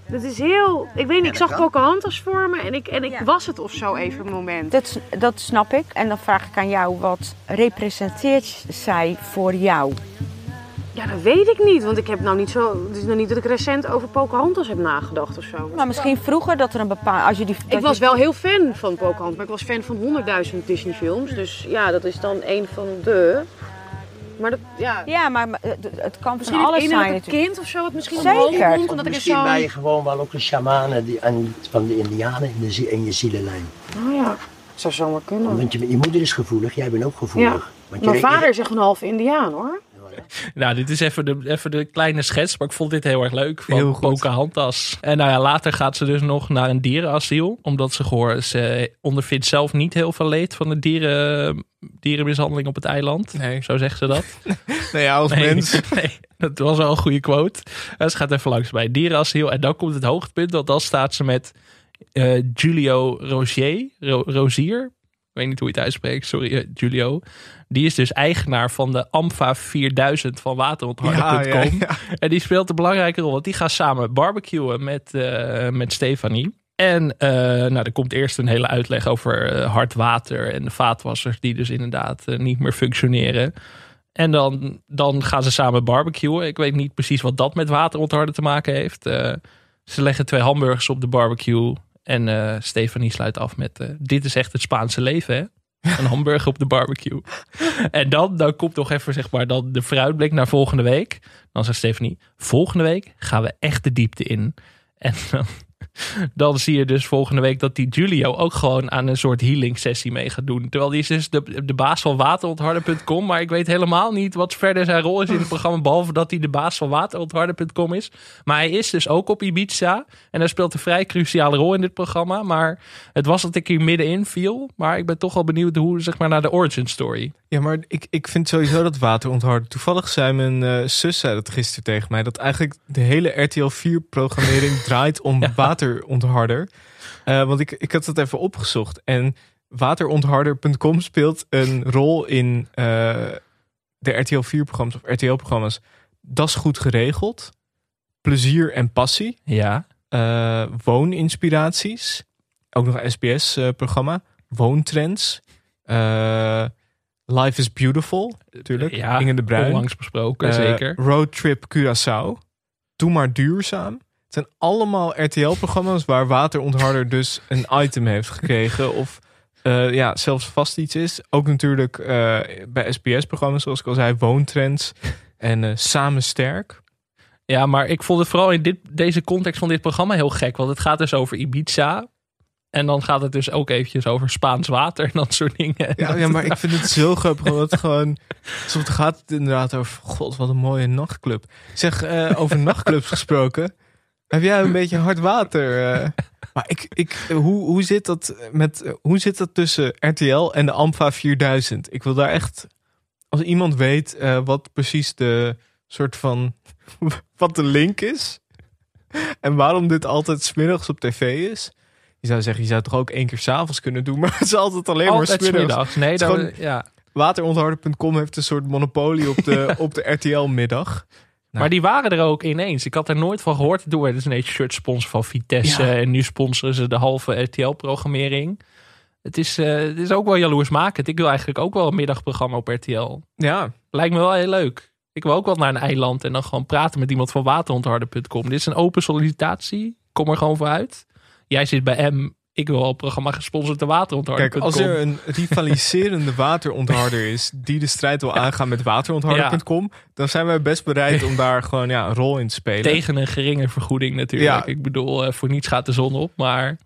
Dat is heel... Ik weet niet, ik zag. Pocahontas voor me en ik, en ik Ja. was het of zo even een moment. Dat, dat snap ik. En dan vraag ik aan jou, wat representeert zij voor jou? Ja, dat weet ik niet, want ik heb nou niet zo... Het is nog niet dat ik recent over Pocahontas heb nagedacht of zo. Maar misschien vroeger dat er een bepaald... Als je die, Ik was wel heel fan van Pocahontas, maar ik was fan van 100.000 Disney films. Dus ja, dat is dan een van de... Maar dat, ja... Ja, maar maar het, kan Misschien van het alles zijn natuurlijk. kind of zo, wat misschien Zeker. komt, omdat ik er Misschien zo... ben je gewoon wel ook een shamanen die, en, van de indianen in, de, je zielenlijn. Oh ja, zou zomaar kunnen. Want je, je moeder is gevoelig, jij bent ook gevoelig. Want je- Mijn vader is echt een half Indiaan hoor. (laughs) Nou, dit is even de, even de kleine schets, maar ik vond dit heel erg leuk van Heel. Pocahontas. En nou ja, later gaat ze dus nog naar een dierenasiel, omdat ze gehoord, ze ondervindt zelf niet heel veel leed van de dieren, dierenmishandeling op het eiland. Nee. Zo zegt ze dat. (laughs) Nee, als Nee, mens. (laughs) nee, dat was wel een goede quote. En ze gaat even langs bij dierenasiel. En dan komt het hoogtepunt, want dan staat ze met eh, Julio Rozier. Ro- Rozier. Ik weet niet hoe je het uitspreekt, sorry eh, Julio. Die is dus eigenaar van de AMFA 4000 van waterontharden.com. Ja, ja, ja. En die speelt een belangrijke rol, want die gaat samen barbecuen met, eh, met Stefanie. En eh, nou, er komt eerst een hele uitleg over hard water en de vaatwassers die dus inderdaad niet meer functioneren. En dan, dan gaan ze samen barbecuen. Ik weet niet precies wat dat met waterontharden te maken heeft. Ze leggen twee hamburgers op de barbecue. En eh Stefanie sluit af met: eh, Dit is echt het Spaanse leven, hè? Een hamburger op de barbecue. (laughs) En dan, dan komt nog even zeg maar dan de vooruitblik naar volgende week. Dan zegt Stefanie: Volgende week gaan we echt de diepte in. En dan, dan zie je dus volgende week dat die Julio ook gewoon aan een soort healing sessie mee gaat doen. Terwijl die is dus de, de baas van waterontharden.com. Maar ik weet helemaal niet wat verder zijn rol is in het programma. Behalve dat hij de baas van waterontharden.com is. Maar hij is dus ook op Ibiza. En hij speelt een vrij cruciale rol in dit programma. Maar het was dat ik hier middenin viel. Maar ik ben toch wel benieuwd hoe, zeg maar, naar de origin story. Ja, maar ik, ik vind sowieso dat water ontharden. Toevallig zei mijn eh, zus zei dat gisteren tegen mij. Dat eigenlijk de hele RTL 4 programmering (laughs) draait om Ja. Waterontharder. Eh, want ik, ik had het even opgezocht. En waterontharder.com speelt een rol in eh, de RTL 4 programma's of RTL programma's. Dat is goed geregeld. Plezier en passie. Ja. eh, wooninspiraties. Ook nog een SBS-programma. Woontrends. Life is Beautiful, natuurlijk. Ja, Inge de Bruin. onlangs besproken, zeker. Roadtrip Curaçao. Doe maar duurzaam. Het zijn allemaal RTL-programma's waar waterontharder dus een item heeft gekregen. Of eh, ja, zelfs vast iets is. Ook natuurlijk eh, bij SBS-programma's, zoals ik al zei, Woontrends en eh, Samen Sterk. Ja, maar ik vond het vooral in dit, deze context van dit programma heel gek. Want het gaat dus over Ibiza. En dan gaat het dus ook eventjes over Spaans water en dat soort dingen. Ja, ja, maar ik vind het zo grappig. Omdat het gewoon. Soms gaat het inderdaad over. God, wat een mooie nachtclub. Zeg, over nachtclubs gesproken. Heb jij een beetje hard water? eh? maar ik, ik, hoe, hoe, zit dat met, hoe zit dat tussen RTL en de AMFA 4000? Ik wil daar echt. Als iemand weet eh, wat precies de soort van. (laughs) wat de link is. En waarom dit altijd smiddags op tv is. Je zou zeggen, je zou het toch ook één keer s'avonds kunnen doen. (laughs) Maar het is altijd alleen Altijd maar smiddags. smiddags. Nee, gewoon- ja. Waterontharder.com heeft een soort monopolie op de, (laughs) op de RTL-middag. Maar die waren er ook ineens. Ik had er nooit van gehoord. Toen werden ze ineens shirt sponsor van Vitesse. Ja. En nu sponsoren ze de halve RTL-programmering. Het is, eh, het is ook wel jaloersmakend. Ik wil eigenlijk ook wel een middagprogramma op RTL. Ja, Lijkt me wel heel leuk. Ik wil ook wel naar een eiland en dan gewoon praten met iemand van waterontharden.com. Dit is een open sollicitatie. Kom er gewoon voor uit. Jij zit bij M. Ik wil al programma gesponsord door waterontharden.com. kijk, als er een rivaliserende waterontharder is die de strijd wil aangaan met waterontharder.com, dan zijn wij best bereid (laughs) om daar gewoon ja, een rol in te spelen. Tegen een geringe vergoeding natuurlijk. Ja. Ik bedoel, eh, voor niets gaat de zon op. Maar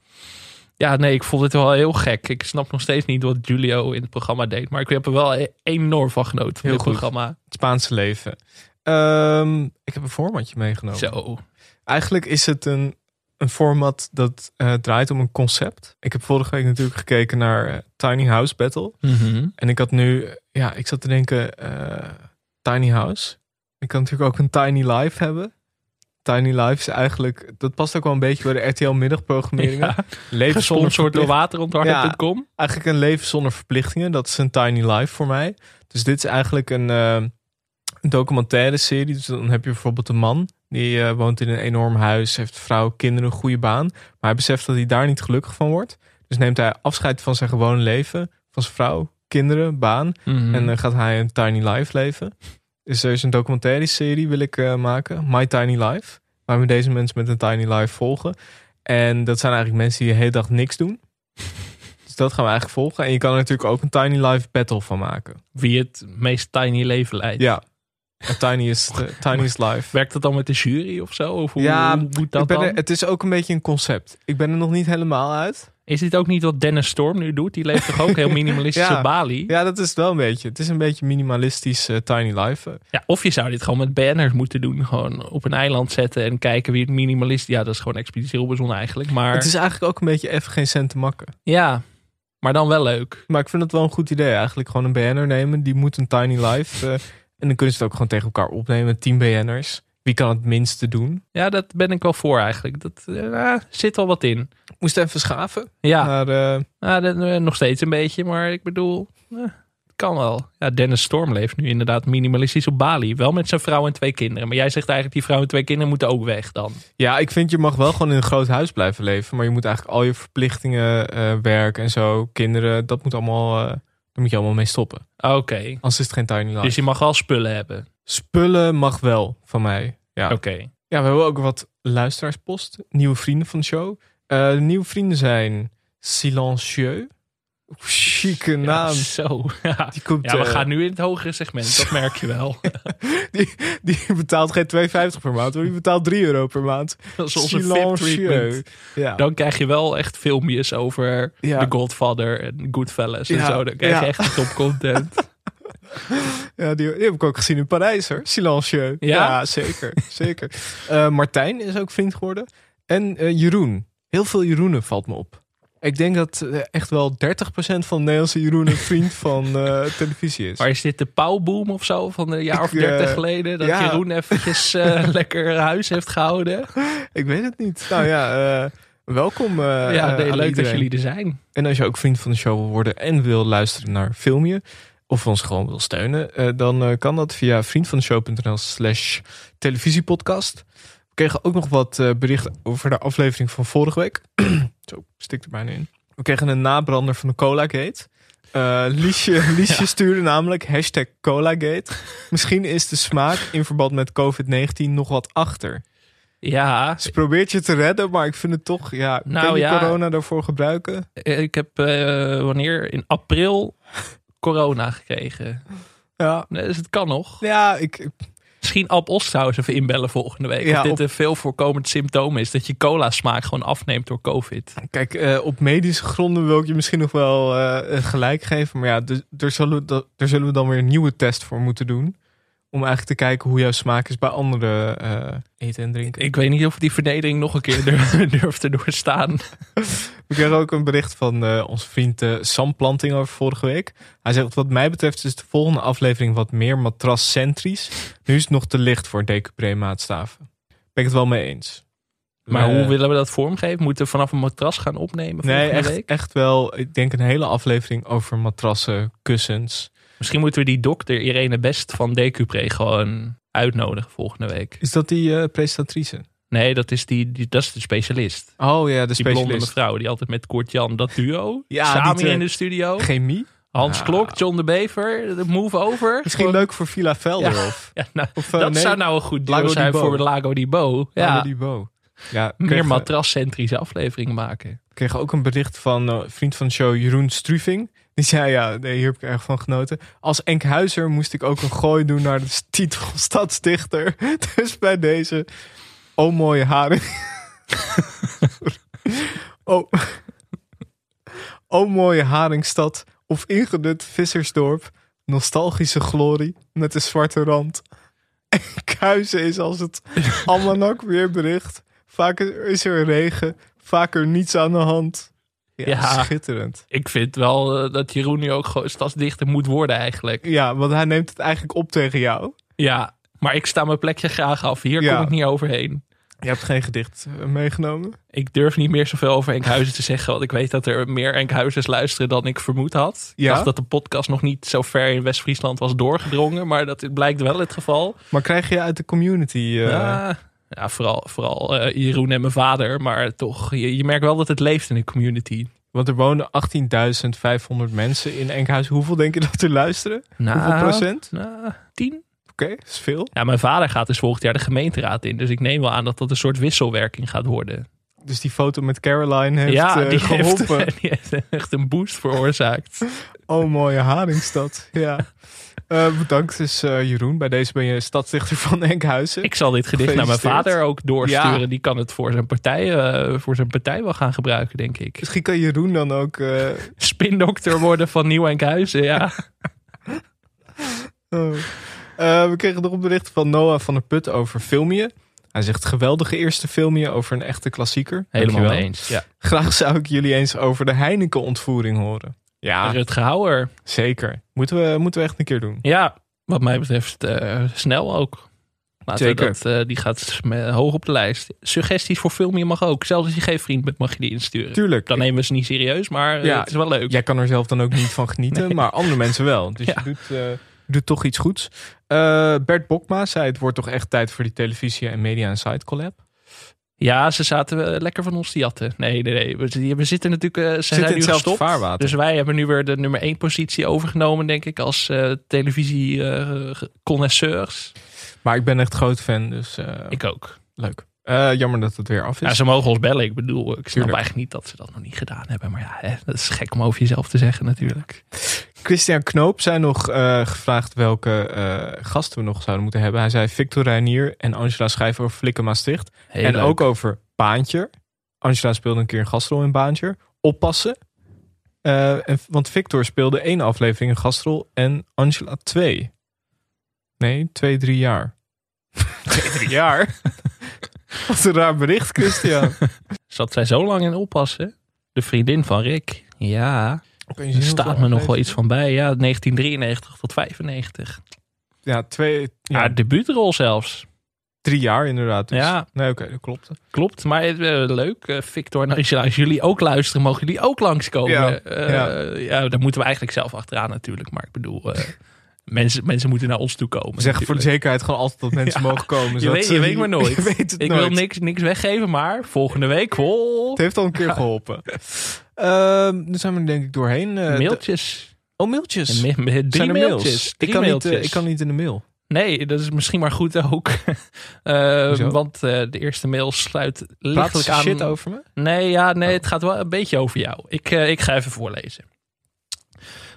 ja, nee, ik vond het wel heel gek. Ik snap nog steeds niet wat Julio in het programma deed. Maar ik heb er wel e- enorm van genoten van Heel goed. programma. Het Spaanse leven. Ehm, ik heb een formatje meegenomen. Zo. Eigenlijk is het een, een format dat eh, draait om een concept. Ik heb vorige week natuurlijk gekeken naar eh, Tiny House Battle. Mhm. En ik had nu, ja, ik zat te denken, eh, Tiny House. Ik kan natuurlijk ook een Tiny Life hebben. Tiny Life is eigenlijk, dat past ook wel een beetje bij de RTL middagprogrammeringen. Ja, Leven zonder Gesponsord door waterontharden.com. Eigenlijk een leven zonder verplichtingen. Dat is een Tiny Life voor mij. Dus dit is eigenlijk een, eh, een documentaire serie. Dus dan heb je bijvoorbeeld een man. Die eh, woont in een enorm huis. Heeft vrouw, kinderen, een goede baan. Maar hij beseft dat hij daar niet gelukkig van wordt. Dus neemt hij afscheid van zijn gewone leven. Van zijn vrouw, kinderen, baan. Mhm. En dan gaat hij een tiny life leven. Dus er is een documentaire serie wil ik eh, maken. My Tiny Life. Waar we deze mensen met een tiny life volgen. En dat zijn eigenlijk mensen die de hele dag niks doen. (laughs) Dus dat gaan we eigenlijk volgen. En je kan er natuurlijk ook een tiny life battle van maken. Wie het meest tiny leven leidt. Ja. A tiniest, eh, tiniest life. Werkt dat dan met de jury of zo? Of hoe, Ja, hoe moet dat dan? er, het is ook een beetje een concept. Ik ben er nog niet helemaal uit. Is dit ook niet wat Dennis Storm nu doet? Die leeft toch ook heel (laughs) minimalistisch Ja. op Bali? Ja, dat is het wel een beetje. Het is een beetje minimalistisch eh, tiny life. Ja, of je zou dit gewoon met banners moeten doen. Gewoon op een eiland zetten en kijken wie het minimalist... Ja, dat is gewoon Expeditie Robinson eigenlijk. Maar Het is eigenlijk ook een beetje even geen cent te makken. ja, maar dan wel leuk. Maar ik vind het wel een goed idee eigenlijk. Gewoon een BN'er nemen. Die moet een tiny life. eh, en dan kunnen ze het ook gewoon tegen elkaar opnemen. 10 BN'ers. Wie kan het minste doen? Ja, dat ben ik wel voor eigenlijk. Dat eh, zit al wat in. Moest even schaven. Ja, Maar eh, ja dat, eh, nog steeds een beetje. Maar ik bedoel, het kan wel. Ja, Dennis Storm leeft nu inderdaad minimalistisch op Bali. Wel met zijn vrouw en twee kinderen. Maar jij zegt eigenlijk die vrouw en twee kinderen moeten ook weg dan. ja, ik vind je mag wel gewoon in een groot huis blijven leven. Maar je moet eigenlijk al je verplichtingen, werk en zo, kinderen, dat moet allemaal, daar moet je allemaal mee stoppen. Oké. Anders is het geen life. Dus je mag wel spullen hebben. Spullen mag wel van mij. Ja. Oké. Ja, we hebben ook wat luisteraarspost. Nieuwe vrienden van de show. Eh, de nieuwe vrienden zijn Silencieux. Chique Ja, naam. zo. (laughs) Ja. Die, komt, ja, we eh, gaan nu in het hogere segment. Dat merk je wel. (laughs) die, die betaalt geen 2,50 per maand, hoor. die betaalt 3 euro per maand. Dat is onze VIP-treatment. Ja. Dan krijg je wel echt filmpjes over Ja. The Godfather en Goodfellas en Ja, zo. Dan krijg je ja. echt top content. (laughs) Ja, die, die heb ik ook gezien in Parijs hoor. Silencieux. Ja? zeker. zeker. Eh, Martijn is ook vriend geworden. En eh, Jeroen. Heel veel Jeroenen valt me op. Ik denk dat eh, echt wel 30% van de Nederlandse Jeroen een vriend (laughs) van eh, televisie is. Maar is dit de pauwboom of zo van een jaar of dertig geleden? Dat ja. Jeroen eventjes (laughs) lekker huis heeft gehouden? Ik weet het niet. Nou ja, welkom. ja, nee, leuk dat jullie er zijn. En als je ook vriend van de show wil worden en wil luisteren naar Filmje, of ons gewoon wil steunen, dan kan dat via vriendvandeshow.nl slash televisiepodcast. We kregen ook nog wat eh, berichten over de aflevering van vorige week. (clears throat) Zo, stik er bijna in. We kregen een nabrander van de Colagate. Eh Liesje, (laughs) Liesje stuurde namelijk hashtag Colagate. Misschien is de smaak in verband met COVID-19 nog wat achter. Ja, Ze probeert je te redden, maar ik vind het toch... Ja, Nou je ja. corona daarvoor gebruiken? eh, ik heb wanneer? In april corona gekregen. Ja, Dus het kan nog. ja ik, Misschien Ab Osthuis even inbellen volgende week. Ja, of dit op- een veel voorkomend symptoom is. Dat je cola smaak gewoon afneemt door covid. Kijk, eh, op medische gronden wil ik je misschien nog wel eh, gelijk geven. Maar ja, dus, daar, zullen we, da- daar zullen we dan weer een nieuwe test voor moeten doen. Om eigenlijk te kijken hoe jouw smaak is bij andere eh, eten en drinken. Ik weet niet of die vernedering nog een keer (laughs) durf, durf te doorstaan. (laughs) We kregen ook een bericht van eh, onze vriend eh, Sam Planting over vorige week. Hij zegt, wat mij betreft is de volgende aflevering wat meer matrascentrisch. Nu is het nog te licht voor decupré maatstaven. Ben ik het wel mee eens. Maar hoe willen we dat vormgeven? Moeten we vanaf een matras gaan opnemen Nee, echt, week? echt wel. Ik denk een hele aflevering over matrassen, kussens. Misschien moeten we die dokter Irene Best van Decupré gewoon uitnodigen volgende week. Is dat die eh, presentatrice? Nee, dat is, die, die, dat is de specialist. Oh ja, de Die blonde specialist. mevrouw die altijd met Kort Jan, dat duo. Ja, samen twee. in de studio. Chemie? Hans Nou. Klok, John de Bever, de Move Over. Misschien Gewoon- leuk voor Villa Velder Ja. of, Ja, nou, of eh, dat nee, zou nou een goed duo zijn Bo. voor Lago di Bo. Ja, Lago di Bo. Ja, meer matrascentrische afleveringen maken. kregen ook een bericht van eh, vriend van de show Jeroen Struving. (laughs) Zei, ja, nee, hier heb ik erg van genoten. Als Enkhuizer moest ik ook een gooi doen naar de titel stadsdichter. (laughs) Dus bij deze, oh mooie haring. (laughs) oh. oh mooie haringstad of ingedut vissersdorp. Nostalgische glorie met een zwarte rand. Enkhuizen is als het almanak weer bericht. Vaker is er regen, vaker niets aan de hand. Ja, Ja. schitterend. Ik vind wel eh, dat Jeroen nu ook gewoon stadsdichter moet worden eigenlijk. Ja, want hij neemt het eigenlijk op tegen jou. Ja, maar ik sta mijn plekje graag af. Hier Ja. kom ik niet overheen. Je hebt geen gedicht eh, meegenomen? Ik durf niet meer zoveel over Enkhuizen te zeggen. Want ik weet dat er meer Enkhuizers luisteren dan ik vermoed had. Ik Ja? dacht dat de podcast nog niet zo ver in West-Friesland was doorgedrongen. Maar dat blijkt wel het geval. Maar krijg je uit de community... eh, Ja, ja, vooral, vooral eh, Jeroen en mijn vader. Maar toch, je, je merkt wel dat het leeft in de community. Want er wonen 18.500 mensen in Enkhuizen. Hoeveel denk je dat er luisteren? Nou, Hoeveel procent? Nou, tien. Oké, dat is veel. Ja, mijn vader gaat dus volgend jaar de gemeenteraad in. Dus ik neem wel aan dat dat een soort wisselwerking gaat worden. Dus die foto met Caroline heeft ja, eh, die geholpen. heeft, (laughs) die heeft echt een boost veroorzaakt. (laughs) Oh, mooie Haringstad. Ja. Eh, bedankt dus Jeroen. Bij deze ben je stadsdichter van Enkhuizen. Ik zal dit gedicht naar mijn vader ook doorsturen. Ja. Die kan het voor zijn, partij, eh, voor zijn partij wel gaan gebruiken, denk ik. Misschien kan Jeroen dan ook... Spindokter worden van Nieuw Enkhuizen, ja. (laughs) oh. We kregen nog een bericht van Noah van der Put over Filmje. Hij zegt geweldige eerste Filmje over een echte klassieker. Helemaal mee eens. Ja. Graag zou ik jullie eens over de Heineken-ontvoering horen. Ja, Rutger Hauer. zeker. Moeten we, moeten we echt een keer doen. Ja, wat mij betreft eh, snel ook. Laten Zeker. Dat, eh, die gaat hoog op de lijst. Suggesties voor film je mag ook. Zelfs als je geen vriend bent mag je die insturen. Tuurlijk. Dan nemen we ze niet serieus, maar eh, Ja. het is wel leuk. Jij kan er zelf dan ook niet van genieten, maar andere mensen wel. (laughs) Dus Ja. je doet, doet toch iets goeds. Bert Bokma zei: Het wordt toch echt tijd voor die televisie en media en site collab. Ja, ze zaten eh, lekker van ons te jatten. Nee, nee, nee. We, zitten natuurlijk... eh, ze zijn nu gestopt. vaarwater. Dus wij hebben nu weer de nummer 1 positie overgenomen, denk ik, als eh televisie-connoisseurs. Maar ik ben echt groot fan, dus ik ook. leuk. Jammer dat het weer af is. Ja, ze mogen ons bellen. Ik bedoel, ik snap Tuurlijk. eigenlijk niet dat ze dat nog niet gedaan hebben. Maar ja, hè, dat is gek om over jezelf te zeggen natuurlijk. Christian Knoop zei nog eh, gevraagd welke eh, gasten we nog zouden moeten hebben. Hij zei Victor Reinier en Angela schrijven over Flikken Maastricht. Heel en leuk. ook over Baantje. Angela speelde een keer een gastrol in Baantje. Oppassen. Eh, en, want Victor speelde één aflevering een gastrol en Angela twee. Nee, twee, drie jaar. (laughs) twee, drie jaar? (laughs) Wat een raar bericht, Christian. (laughs) Zat zij zo lang in oppassen? De vriendin van Rick. Ja, er staat me nog wel iets van bij. Ja, 1993 tot 95. Ja, twee, Ja, debuutrol zelfs. drie jaar inderdaad. Dus. Ja. Nee, oké, dat klopt. Klopt, maar eh, leuk. Eh, Victor Angela, als jullie ook luisteren, mogen jullie ook langskomen. Ja, Eh, ja. ja, daar moeten we eigenlijk zelf achteraan natuurlijk. Maar ik bedoel, mensen, mensen moeten naar ons toe komen. Zeggen voor de zekerheid gewoon altijd dat mensen (laughs) Ja. mogen komen. Je weet, je weet maar nooit. (laughs) Weet ik nooit. wil niks, niks weggeven, maar volgende week... Oh, Het heeft al een keer (laughs) geholpen. Ehm nu zijn we denk ik doorheen. Eh, mailtjes. oh, mailtjes. Me- me- drie Zijn er mailtjes. Drie ik, kan niet, eh, ik kan niet in de mail. Nee, dat is misschien maar goed ook. (laughs) Hoezo? want eh, de eerste mail sluit lichtelijk aan... shit over me? Nee, ja, nee Oh. het gaat wel een beetje over jou. Ik, ik ga even voorlezen.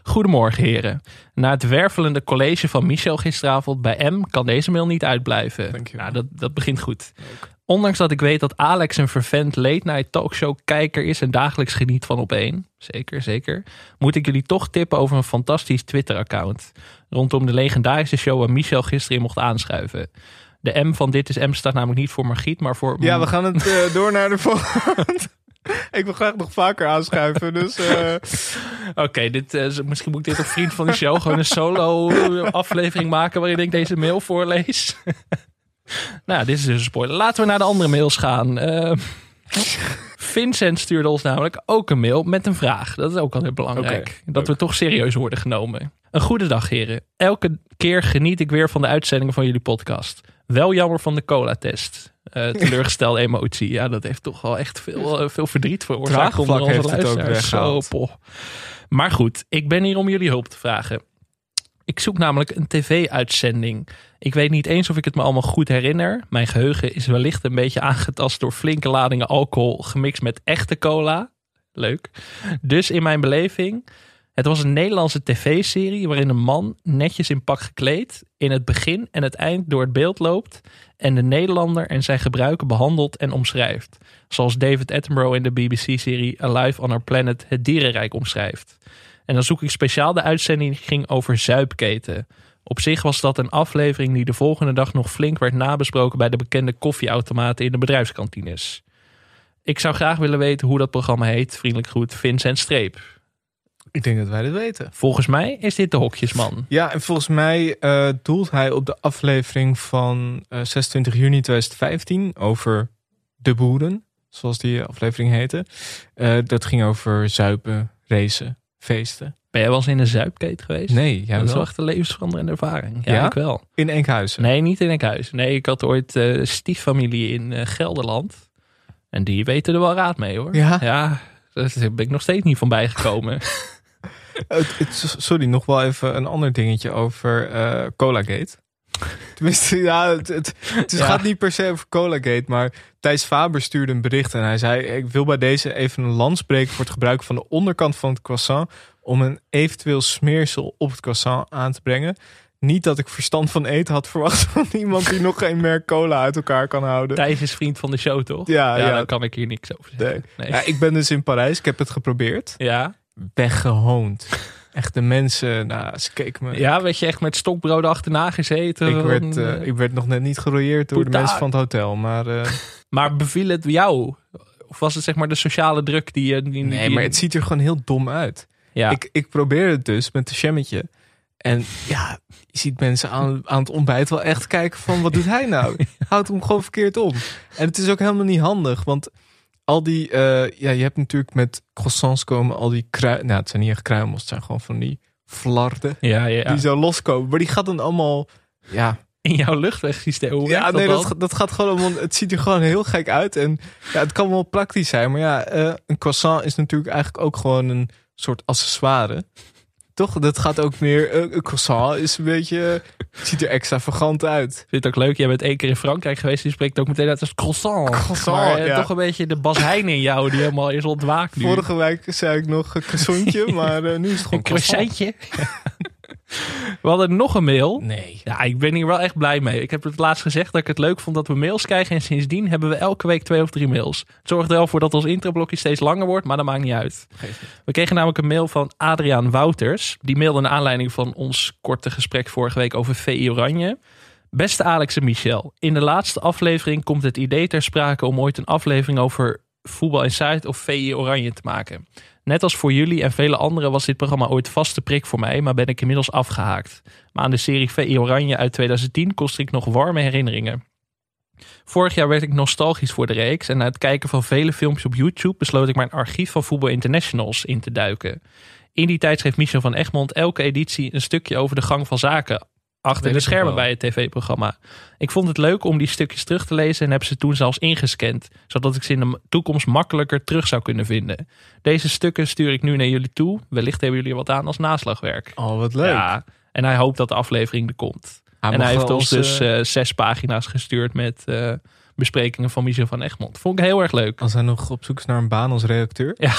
Goedemorgen heren. Na het wervelende college van Michel gisteravond bij M kan deze mail niet uitblijven. Nou, dat, dat begint goed. Ondanks dat ik weet dat Alex een vervent late night talkshow kijker is en dagelijks geniet van op één. Zeker, zeker. Moet ik jullie toch tippen over een fantastisch Twitter account. Rondom de legendarische show waar Michel gisteren in mocht aanschuiven. De M van Dit is M staat namelijk niet voor Margriet, maar voor... Ja, we gaan het eh, (laughs) door naar de volgende. (laughs) ik wil graag nog vaker aanschuiven. Dus eh, Oké, dit, eh, misschien moet ik dit op Vriend van de Show gewoon een solo aflevering maken waarin ik deze mail voorlees. (laughs) nou, dit is dus een spoiler. Laten we naar de andere mails gaan. Eh, Vincent stuurde ons namelijk ook een mail met een vraag. Dat is ook altijd belangrijk. Dat we toch serieus worden genomen. Een goede dag, heren. Elke keer geniet ik weer van de uitzendingen van jullie podcast. Wel jammer van de cola-test. Eh, (laughs) teleurgestelde emotie. Ja, dat heeft toch wel echt veel, eh, veel verdriet veroorzaakt onder Draagvlak onze heeft het ook. Zo, poh. Maar goed, ik ben hier om jullie hulp te vragen. Ik zoek namelijk een tv-uitzending. Ik weet niet eens of ik het me allemaal goed herinner. Mijn geheugen is wellicht een beetje aangetast door flinke ladingen alcohol gemixt met echte cola. Leuk. Dus in mijn beleving, het was een Nederlandse tv-serie waarin een man netjes in pak gekleed in het begin en het eind door het beeld loopt en de Nederlander en zijn gebruiken behandelt en omschrijft. Zoals David Attenborough in de BBC-serie Alive on Our Planet het dierenrijk omschrijft. En dan zoek ik speciaal de uitzending ging over zuipketen. Op zich was dat een aflevering die de volgende dag nog flink werd nabesproken bij de bekende koffieautomaten in de bedrijfskantines. Ik zou graag willen weten hoe dat programma heet. Vriendelijk groet, Vincent Streep. ik denk dat wij dit weten. Volgens mij is dit de hokjesman. Ja, en volgens mij eh, doelt hij op de aflevering van eh, 26 juni 2015 over De Boeren, zoals die aflevering heette. Eh, dat ging over zuipen, racen, feesten. Ben jij wel eens in een zuipkeet geweest? Nee, jij dat is wel? echt een levensveranderende ervaring. Ja, Ja? ik wel. In Enkhuizen. Nee, niet in Enkhuizen. Nee, ik had ooit eh stieffamilie in eh, Gelderland. En die weten er wel raad mee hoor. Ja? Ja, daar ben ik nog steeds niet van bijgekomen. (laughs) (laughs) Sorry, nog wel even een ander dingetje over eh Colagate. (laughs) Tenminste, ja, het, het, het is- Ja. gaat niet per se over Colagate, maar Thijs Faber stuurde een bericht en hij zei: Ik wil bij deze even een lans breken voor het gebruik van de onderkant van het croissant om een eventueel smeersel op het croissant aan te brengen. Niet dat ik verstand van eten had verwacht (laughs) van iemand die nog geen merk cola uit elkaar kan houden. Thijs is vriend van de show, toch? Ja, ja. daar kan ik hier niks over zeggen. Nee. Ja, ik ben dus in Parijs, ik heb het geprobeerd. Ja. Weggehoond. Echt de mensen, nou, ze keken me. ja, werd je echt met stokbrood achterna gezeten? Ik werd, eh, eh, ik werd nog net niet gerooieerd door de mensen van het hotel. Maar eh, Maar beviel het jou? Of was het zeg maar de sociale druk die je... Die, nee, die- maar het ziet er gewoon heel dom uit. Ja. Ik, ik probeerde het dus met de jammetje. En ja, je ziet mensen aan, aan het ontbijt wel echt kijken van wat doet hij nou? (laughs) Houdt hem gewoon verkeerd om. En het is ook helemaal niet handig, want al die, eh, ja, je hebt natuurlijk met croissants komen al die krui, nou het zijn niet echt kruimels, het zijn gewoon van die flarden ja, ja, ja. die zo loskomen. Maar die gaat dan allemaal, ja, In jouw luchtwegsysteem. Hoe Ja, werkt nee, dat, dat, dat gaat gewoon allemaal. Het ziet er gewoon heel gek uit. En ja, het kan wel praktisch zijn. Maar ja, eh, een croissant is natuurlijk eigenlijk ook gewoon een soort accessoire. Toch? Dat gaat ook meer. eh, een croissant is een beetje. ziet er extravagant uit. Vind het ook leuk. Jij bent één keer in Frankrijk geweest. Die spreekt ook meteen uit als croissant. Croissant, maar eh, ja. toch een beetje de Bas Heijn in jou. Die helemaal is ontwaakt nu. Vorige week zei ik nog een croissantje. (laughs) maar nu is het gewoon een croissant. croissantje. (laughs) We hadden nog een mail. Nee. Ja, ik ben hier wel echt blij mee. Ik heb het laatst gezegd dat ik het leuk vond dat we mails krijgen. En sindsdien hebben we elke week twee of drie mails. Het zorgt er wel voor dat ons introblokje steeds langer wordt, maar dat maakt niet uit. We kregen namelijk een mail van Adriaan Wouters. Die mailde naar aanleiding van ons korte gesprek vorige week over VI Oranje. Beste Alex en Michel, in de laatste aflevering komt het idee ter sprake om ooit een aflevering over Voetbal Insight of VI Oranje te maken. Net als voor jullie en vele anderen was dit programma ooit vaste prik voor mij, maar ben ik inmiddels afgehaakt. Maar aan de serie VI Oranje uit 2010 kostte ik nog warme herinneringen. Vorig jaar werd ik nostalgisch voor de reeks en na het kijken van vele filmpjes op YouTube besloot ik mijn archief van Voetbal Internationals in te duiken. In die tijd schreef Michel van Egmond elke editie een stukje over de gang van zaken achter de schermen bij het tv-programma. Ik vond het leuk om die stukjes terug te lezen en heb ze toen zelfs ingescand, zodat ik ze in de toekomst makkelijker terug zou kunnen vinden. Deze stukken stuur ik nu naar jullie toe. Wellicht hebben jullie wat aan als naslagwerk. Oh, wat leuk. Ja, en hij hoopt dat de aflevering er komt. Hij en hij heeft ons dus eh, zes pagina's gestuurd met eh, besprekingen van Michel van Egmond. Vond ik heel erg leuk. Als hij nog op zoek is naar een baan als redacteur. Ja,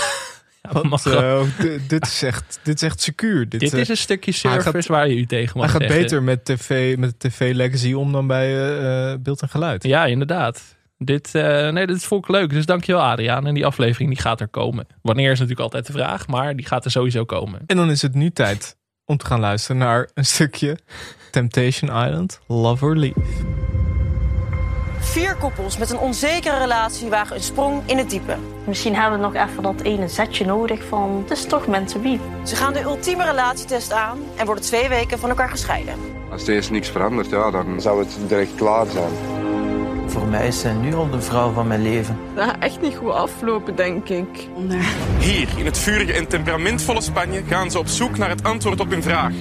Want, eh, dit, is echt, dit is echt secuur. Dit, Dit eh, is een stukje service gaat- waar je u tegen mag Hij gaat zeggen. beter met tv, met tv legacy om dan bij eh, beeld en geluid. Ja, inderdaad. Dit, eh, nee, dit vond ik leuk. Dus dankjewel Adriaan. En die aflevering die gaat er komen. Wanneer is natuurlijk altijd de vraag. Maar die gaat er sowieso komen. En dan is het nu tijd om te gaan luisteren naar een stukje Temptation Island, Love or Leave. Vier koppels met een onzekere relatie wagen een sprong in het diepe. Misschien hebben we nog even dat ene zetje nodig van het is toch to be. Ze gaan de ultieme relatietest aan en worden twee weken van elkaar gescheiden. Als er eerst niks verandert, ja, dan zou het direct klaar zijn. Voor mij is zij nu al de vrouw van mijn leven. Dat gaat echt niet goed aflopen, denk ik. Hier, in het vurige en temperamentvolle Spanje, gaan ze op zoek naar het antwoord op hun vraag.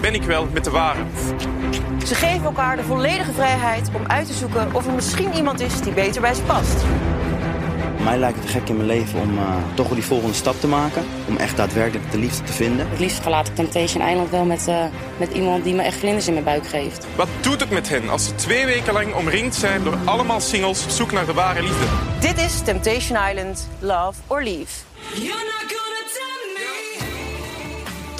Ben ik wel met de ware? Ze geven elkaar de volledige vrijheid om uit te zoeken of er misschien iemand is die beter bij ze past. Mij lijkt het gek in mijn leven om uh, toch wel die volgende stap te maken. Om echt daadwerkelijk de liefde te vinden. Het liefst verlaat ik Temptation Island wel met, uh, met iemand die me echt vlinders in mijn buik geeft. Wat doet het met hen als ze twee weken lang omringd zijn door allemaal singles op zoek naar de ware liefde? Dit is Temptation Island, Love or Leave.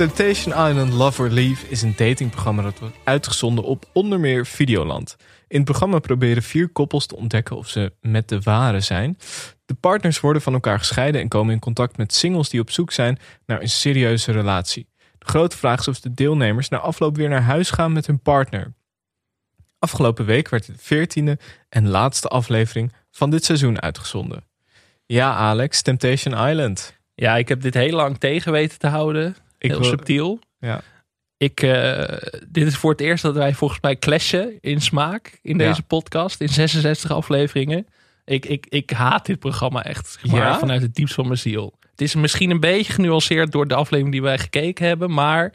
Temptation Island Love or Leave is een datingprogramma dat wordt uitgezonden op onder meer Videoland. In het programma proberen vier koppels te ontdekken of ze met de ware zijn. De partners worden van elkaar gescheiden en komen in contact met singles die op zoek zijn naar een serieuze relatie. De grote vraag is of de deelnemers na afloop weer naar huis gaan met hun partner. Afgelopen week werd de veertiende en laatste aflevering van dit seizoen uitgezonden. Ja, Alex, Temptation Island. Ja, ik heb dit heel lang tegen weten te houden. Ik heel wil- subtiel. Ja. Ik, eh, dit is voor het eerst dat wij volgens mij clashen in smaak in deze Ja. podcast. In 66 afleveringen. Ik, ik, ik haat dit programma echt zeg maar, Ja? vanuit het diepst van mijn ziel. Het is misschien een beetje genuanceerd door de aflevering die wij gekeken hebben, maar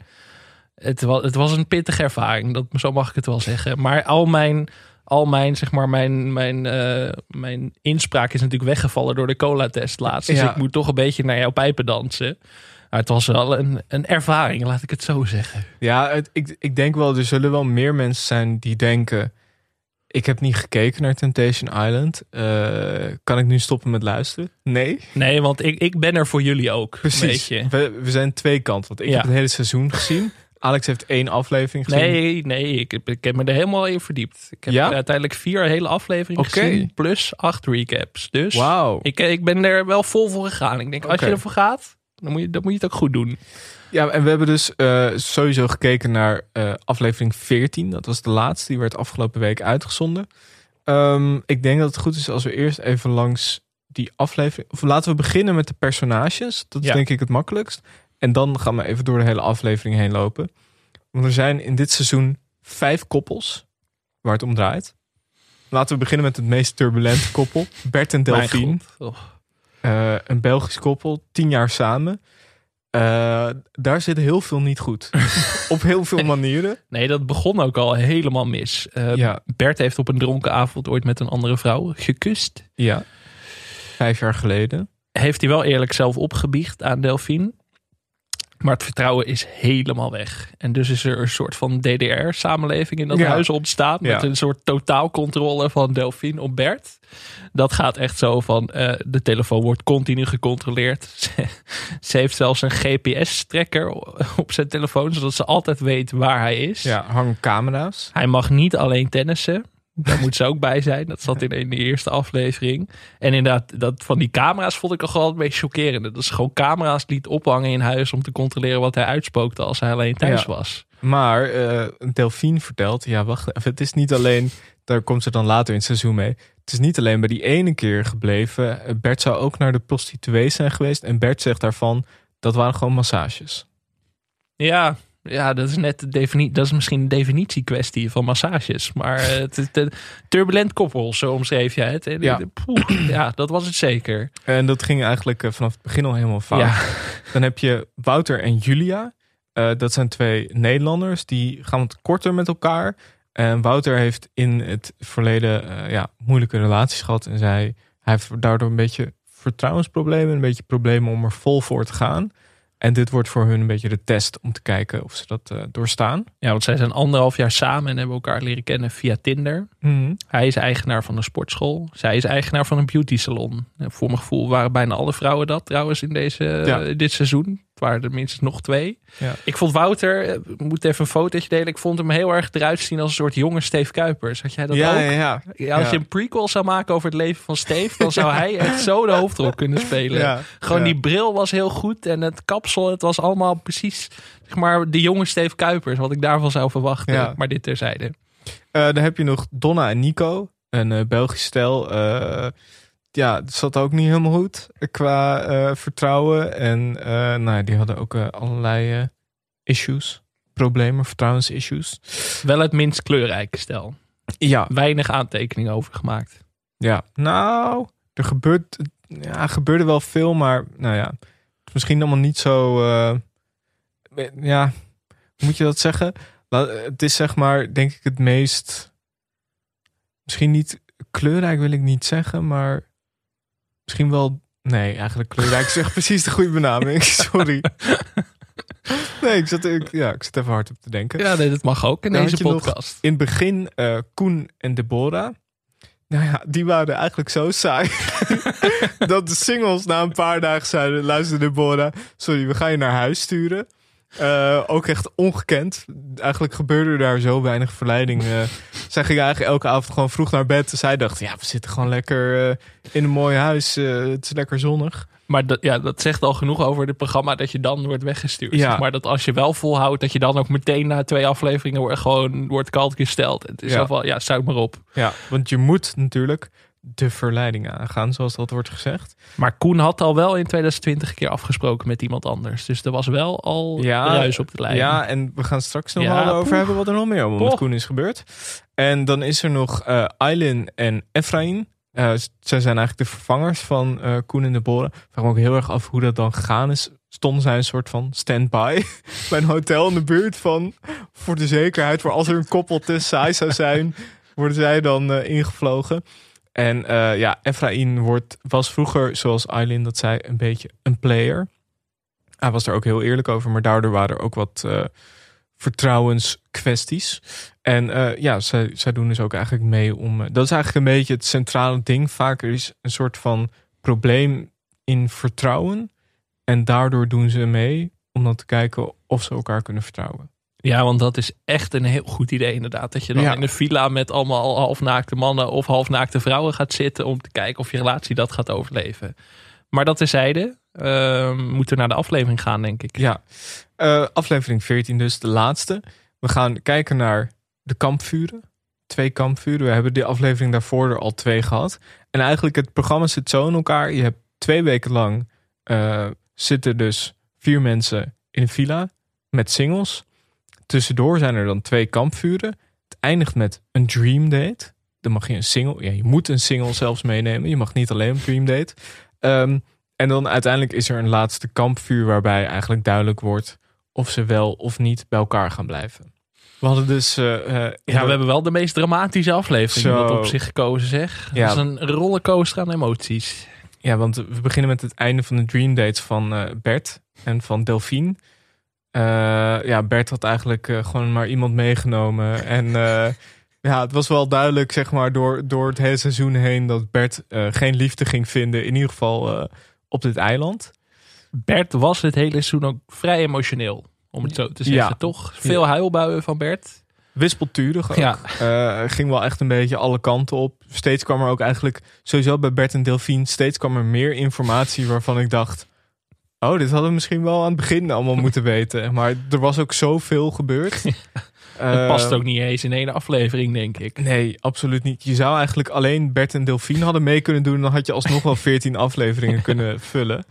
het was, het was een pittige ervaring. Dat, zo mag ik het wel zeggen. Maar al mijn, al mijn, zeg maar, mijn, mijn, eh, mijn inspraak is natuurlijk weggevallen door de cola-test laatst. Dus Ja. ik moet toch een beetje naar jouw pijpen dansen. Maar het was wel een, een ervaring, laat ik het zo zeggen. Ja, het, ik, ik denk wel, er zullen wel meer mensen zijn die denken... Ik heb niet gekeken naar Temptation Island. Eh, kan ik nu stoppen met luisteren? Nee. Nee, want ik, ik ben er voor jullie ook. Precies. Een. We, we zijn twee kanten. Want ik Ja. heb het hele seizoen gezien. Alex heeft één aflevering gezien. Nee, nee, ik, heb- ik heb me er helemaal in verdiept. Ik heb Ja? uiteindelijk vier hele afleveringen gezien, plus acht recaps. Dus ik, ik ben er wel vol voor gegaan. Ik denk, als je ervoor gaat, dan moet je, dan moet je het ook goed doen. Ja, en we hebben dus eh, sowieso gekeken naar eh, aflevering 14. Dat was de laatste. Die werd afgelopen week uitgezonden. Ehm, ik denk dat het goed is als we eerst even langs die aflevering... Of laten we beginnen met de personages. Dat is Ja. denk ik het makkelijkst. En dan gaan we even door de hele aflevering heen lopen. Want er zijn in dit seizoen vijf koppels waar het om draait. Laten we beginnen met het meest turbulente koppel. Bert en Delphine. Oh. Eh, een Belgisch koppel, tien jaar samen. Eh, daar zit heel veel niet goed. (laughs) Op heel veel manieren. Nee, dat begon ook al helemaal mis. Eh, Ja. Bert heeft op een dronken avond ooit met een andere vrouw gekust. Ja. Vijf jaar geleden. Heeft hij wel eerlijk zelf opgebiecht aan Delphine. Maar het vertrouwen is helemaal weg. En dus is er een soort van DDR-samenleving in dat Ja. huis ontstaan. Met Ja. een soort totaalcontrole van Delphine op Bert. Dat gaat echt zo van, eh, de telefoon wordt continu gecontroleerd. (laughs) Ze, ze heeft zelfs een GPS-trekker op zijn telefoon. Zodat ze altijd weet waar hij is. Ja, hangen camera's. Hij mag niet alleen tennissen. Daar moet ze ook bij zijn. Dat zat in, in de eerste aflevering. En inderdaad, dat van die camera's vond ik al gewoon het meest chockerende. Dat ze gewoon camera's liet ophangen in huis om te controleren wat hij uitspookte als hij alleen thuis Ja. was. Maar eh Delphine vertelt, ja wacht even, het is niet alleen, daar komt ze dan later in het seizoen mee. Het is niet alleen bij die ene keer gebleven. Eh, Bert zou ook naar de prostituee zijn geweest. En Bert zegt daarvan, dat waren gewoon massages. Ja, ja dat is net de definitie. Dat is misschien een definitiekwestie van massages. Maar eh, het is een turbulent koppel, zo omschreef jij het. En, Ja. poeh, ja, dat was het zeker. En dat ging eigenlijk eh, vanaf het begin al helemaal fout. Ja. Dan heb je Wouter en Julia. Eh, dat zijn twee Nederlanders. Die gaan wat korter met elkaar. En Wouter heeft in het verleden ja, moeilijke relaties gehad. En zij, hij heeft daardoor een beetje vertrouwensproblemen. Een beetje problemen om er vol voor te gaan. En dit wordt voor hun een beetje de test om te kijken of ze dat eh, doorstaan. Ja, want zij zijn anderhalf jaar samen en hebben elkaar leren kennen via Tinder. Mhm. Hij is eigenaar van een sportschool. Zij is eigenaar van een beauty salon. En voor mijn gevoel waren bijna alle vrouwen dat trouwens in deze, Ja. eh, dit seizoen. Het waren er minstens nog twee. Ja. Ik vond Wouter, eh, ik moet even een fotootje delen. Ik vond hem heel erg eruit zien als een soort jonge Steve Kuipers. Had jij dat Ja, ook? ja, ja. Als je een prequel zou maken over het leven van Steve, dan zou hij (laughs) echt zo de hoofdrol kunnen spelen. Ja, Gewoon die bril was heel goed en het kapsel, het was allemaal precies zeg maar de jonge Steve Kuipers, wat ik daarvan zou verwachten. Ja. Maar dit terzijde. Eh, dan heb je nog Donna en Nico, een eh, Belgisch stel. Ja, het zat ook niet helemaal goed qua eh, vertrouwen. En eh, nou, die hadden ook eh, allerlei issues, problemen, vertrouwensissues. Wel het minst kleurrijke stel. Ja, Weinig aantekeningen over gemaakt. ja. Nou, er gebeurt, ja, gebeurde wel veel, maar nou ja, misschien allemaal niet zo. ja, hoe moet je dat zeggen? Het is zeg maar, denk ik, het meest. Misschien niet kleurrijk wil ik niet zeggen, maar misschien wel. Nee, eigenlijk kleurrijk echt (laughs) precies de goede benaming. (laughs) Sorry. Nee, ik zat, ik, ja, ik zat even hard op te denken. Ja, nee, dat mag ook in Dan deze podcast. in het begin eh, Koen en Deborah. Nou ja, die waren eigenlijk zo saai. (laughs) dat de singles na een paar dagen zeiden: luister, Deborah, sorry, we gaan je naar huis sturen. Eh, ook echt ongekend. Eigenlijk gebeurde daar zo weinig verleiding. eh. zij ging eigenlijk elke avond gewoon vroeg naar bed. Zij dacht: ja, we zitten gewoon lekker eh, in een mooi huis. het is lekker zonnig. Maar dat, ja, dat zegt al genoeg over het programma dat je dan wordt weggestuurd. Ja. Zeg maar dat als je wel volhoudt, dat je dan ook meteen na twee afleveringen wordt, gewoon wordt kalt gesteld. Het is Ja. van, ja, zout maar op. Ja, want je moet natuurlijk de verleiding aangaan, zoals dat wordt gezegd. Maar Koen had al wel in 2020 een keer afgesproken met iemand anders. Dus er was wel al ja, ruis op de lijn. Ja, en we gaan straks nog Ja, wel over hebben wat er nog meer allemaal met. Koen is gebeurd. En dan is er nog eh Eileen en Efraïn. Uh, zij zijn eigenlijk de vervangers van uh, Koen en de Boren. Ik vraag me ook heel erg af hoe dat dan gegaan is. Stonden zij een soort van stand-by (laughs) bij een hotel in de buurt van... voor de zekerheid, voor als er een koppel te saai zou zijn... worden zij dan uh, ingevlogen. En ja, Efraïn wordt, was vroeger, zoals Eileen dat zei, een beetje een player. Hij was er ook heel eerlijk over, maar daardoor waren er ook wat vertrouwenskwesties. En uh, ja, zij, zij doen dus ook eigenlijk mee om. Dat is eigenlijk een beetje het centrale ding. Vaak er is een soort van probleem in vertrouwen. En daardoor doen ze mee om dan te kijken of ze elkaar kunnen vertrouwen. Ja, want dat is echt een heel goed idee inderdaad. Dat je dan in een villa met allemaal halfnaakte mannen of halfnaakte vrouwen gaat zitten om te kijken of je relatie dat gaat overleven. Maar dat terzijde, uh, moeten we naar de aflevering gaan, denk ik. Ja, uh, aflevering 14 dus, de laatste. We gaan kijken naar de kampvuren. Twee kampvuren. We hebben de aflevering daarvoor er al twee gehad. En eigenlijk het programma zit zo in elkaar. Je hebt twee weken lang uh, zitten dus vier mensen in een villa met singles. Tussendoor zijn er dan twee kampvuren. Het eindigt met een dream date. Dan mag je een single, ja, je moet een single zelfs meenemen. Je mag niet alleen een dream date. Um, en dan uiteindelijk is er een laatste kampvuur waarbij eigenlijk duidelijk wordt of ze wel of niet bij elkaar gaan blijven. We hadden dus. Uh, ja, we hebben wel de meest dramatische aflevering Zo. op zich gekozen, zeg. Ja. Dat is een rollercoaster aan emoties. Ja, want we beginnen met het einde van de Dream Dates van uh, Bert en van Delphine. Ja, Bert had eigenlijk gewoon maar iemand meegenomen. En ja, het was wel duidelijk, zeg maar, door, door het hele seizoen heen dat Bert geen liefde ging vinden. In ieder geval op dit eiland. Bert was het hele seizoen ook vrij emotioneel, om het zo te zeggen. Ja. Toch veel huilbuien van Bert. Wispelturig ook. Ja. Ging wel echt een beetje alle kanten op. Steeds kwam er ook eigenlijk, sowieso bij Bert en Delphine, steeds kwam er meer informatie waarvan ik dacht... Oh, dit hadden we misschien wel aan het begin allemaal moeten weten. Maar er was ook zoveel gebeurd. (laughs) Het past ook niet eens in één aflevering, denk ik. Nee, absoluut niet. Je zou eigenlijk alleen Bert en Delphine hadden mee kunnen doen. Dan had je alsnog wel veertien (laughs) afleveringen kunnen vullen.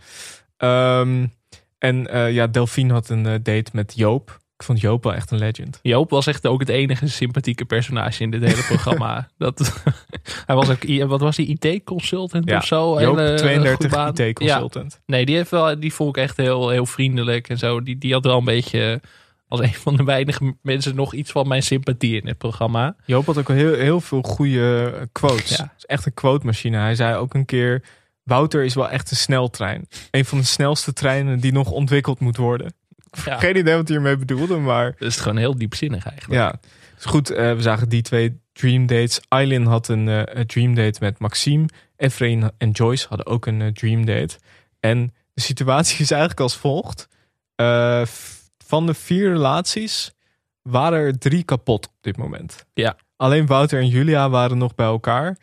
Um, en uh, ja, Delphine had een uh, date met Joop. Ik vond Joop wel echt een legend. Joop was echt ook het enige sympathieke personage in dit hele (laughs) programma. dat, (laughs) hij was ook, wat was hij, IT-consultant ja, of zo? Joop, hele, 32 IT-consultant. Ja. Nee, die, heeft wel, die vond ik echt heel, heel vriendelijk en zo. Die, die had wel een beetje als een van de weinige mensen nog iets van mijn sympathie in het programma. Joop had ook heel, heel veel goede quotes. Ja. is echt een quote machine. Hij zei ook een keer, Wouter is wel echt een sneltrein. Een van de snelste treinen die nog ontwikkeld moet worden. Ja. Geen idee wat hij ermee bedoelde, maar... Dat is gewoon heel diepzinnig eigenlijk. Ja, is goed. Uh, we zagen die twee dream dates. Eileen had een uh, dream date met Maxime. Efrain en Joyce hadden ook een uh, dream date. En de situatie (laughs) is eigenlijk als volgt van de vier relaties waren er drie kapot op dit moment. Ja. Alleen Wouter en Julia waren nog bij elkaar.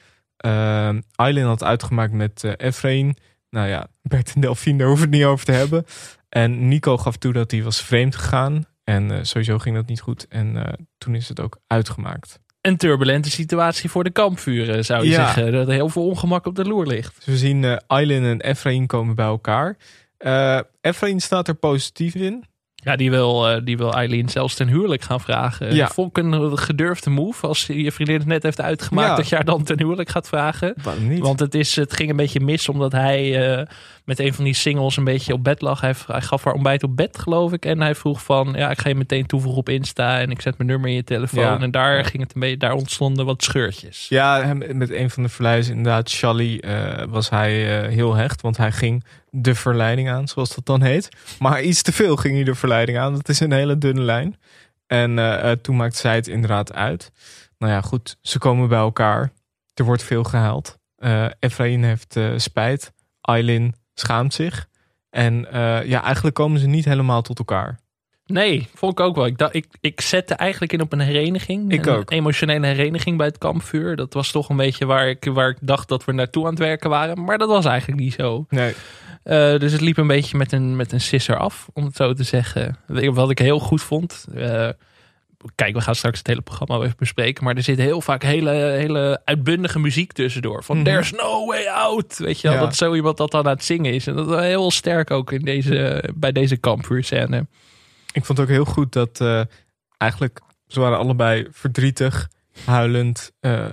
Uh, Eileen had uitgemaakt met Efrain. Nou ja, Bert en Delphine, daar hoeven we het niet over te hebben. En Nico gaf toe dat hij was vreemd gegaan. En uh, sowieso ging dat niet goed. En uh, toen is het ook uitgemaakt. Een turbulente situatie voor de kampvuren, zou je ja. zeggen. Dat er heel veel ongemak op de loer ligt. Dus we zien uh, en Efrain komen bij elkaar. Uh, Efrain staat er positief in. Ja, die wil, die wil Eileen zelfs ten huwelijk gaan vragen. Ja. Vond ik een gedurfde move als je vriendin het net heeft uitgemaakt ja. dat je haar dan ten huwelijk gaat vragen. Niet? Want het, is, het ging een beetje mis omdat hij uh, met een van die singles een beetje op bed lag. Hij, hij, gaf haar ontbijt op bed geloof ik. En hij vroeg van ja ik ga je meteen toevoegen op Insta en ik zet mijn nummer in je telefoon. Ja. En daar ging het een beetje, daar ontstonden wat scheurtjes. Ja, met een van de verluizen inderdaad, Charlie, uh, was hij heel hecht. Want hij ging de verleiding aan, zoals dat dan heet. Maar iets te veel ging hij de verleiding aan. Dat is een hele dunne lijn. En uh, toen maakte zij het inderdaad uit. Nou ja, goed, ze komen bij elkaar. Er wordt veel gehaald. Uh, Efraïn heeft uh, spijt. Eileen schaamt zich. En ja, eigenlijk komen ze niet helemaal tot elkaar. Nee, vond ik ook wel. Ik, ik, ik zette eigenlijk in op een hereniging. Ik een ook. emotionele hereniging bij het kampvuur. Dat was toch een beetje waar ik, waar ik dacht dat we naartoe aan het werken waren. Maar dat was eigenlijk niet zo. Nee. Uh, dus het liep een beetje met een, met een sisser af, om het zo te zeggen. Wat ik heel goed vond. Uh, kijk, we gaan straks het hele programma even bespreken. Maar er zit heel vaak hele, hele uitbundige muziek tussendoor. Van mm -hmm. There's no way out. Weet je wel, ja. dat zo iemand dat dan aan het zingen is. En dat is heel sterk ook in deze, bij deze kampvuurscène. Ik vond ook heel goed dat uh, eigenlijk, ze waren allebei verdrietig. huilend eh,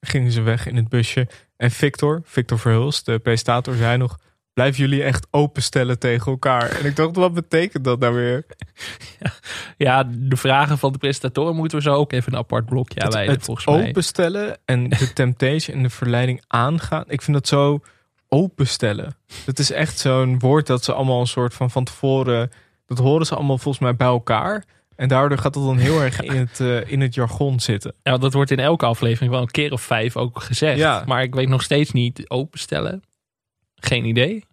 gingen ze weg in het busje. En Victor, Victor Verhulst, de presentator, zei nog... Blijven jullie echt openstellen tegen elkaar? En ik dacht, wat betekent dat nou weer? (laughs) Ja, de vragen van de presentatoren moeten we zo ook even een apart blokje aanwijden, het volgens mij. openstellen en de (laughs) temptation en de verleiding aangaan. Ik vind dat zo openstellen. Dat is echt zo'n woord dat ze allemaal een soort van van tevoren... Dat horen ze allemaal volgens mij bij elkaar. En daardoor gaat dat dan heel erg (laughs) in het, eh, in het jargon zitten. Ja, dat wordt in elke aflevering wel een keer of vijf ook gezegd. Ja. Maar ik weet nog steeds niet openstellen. Geen idee.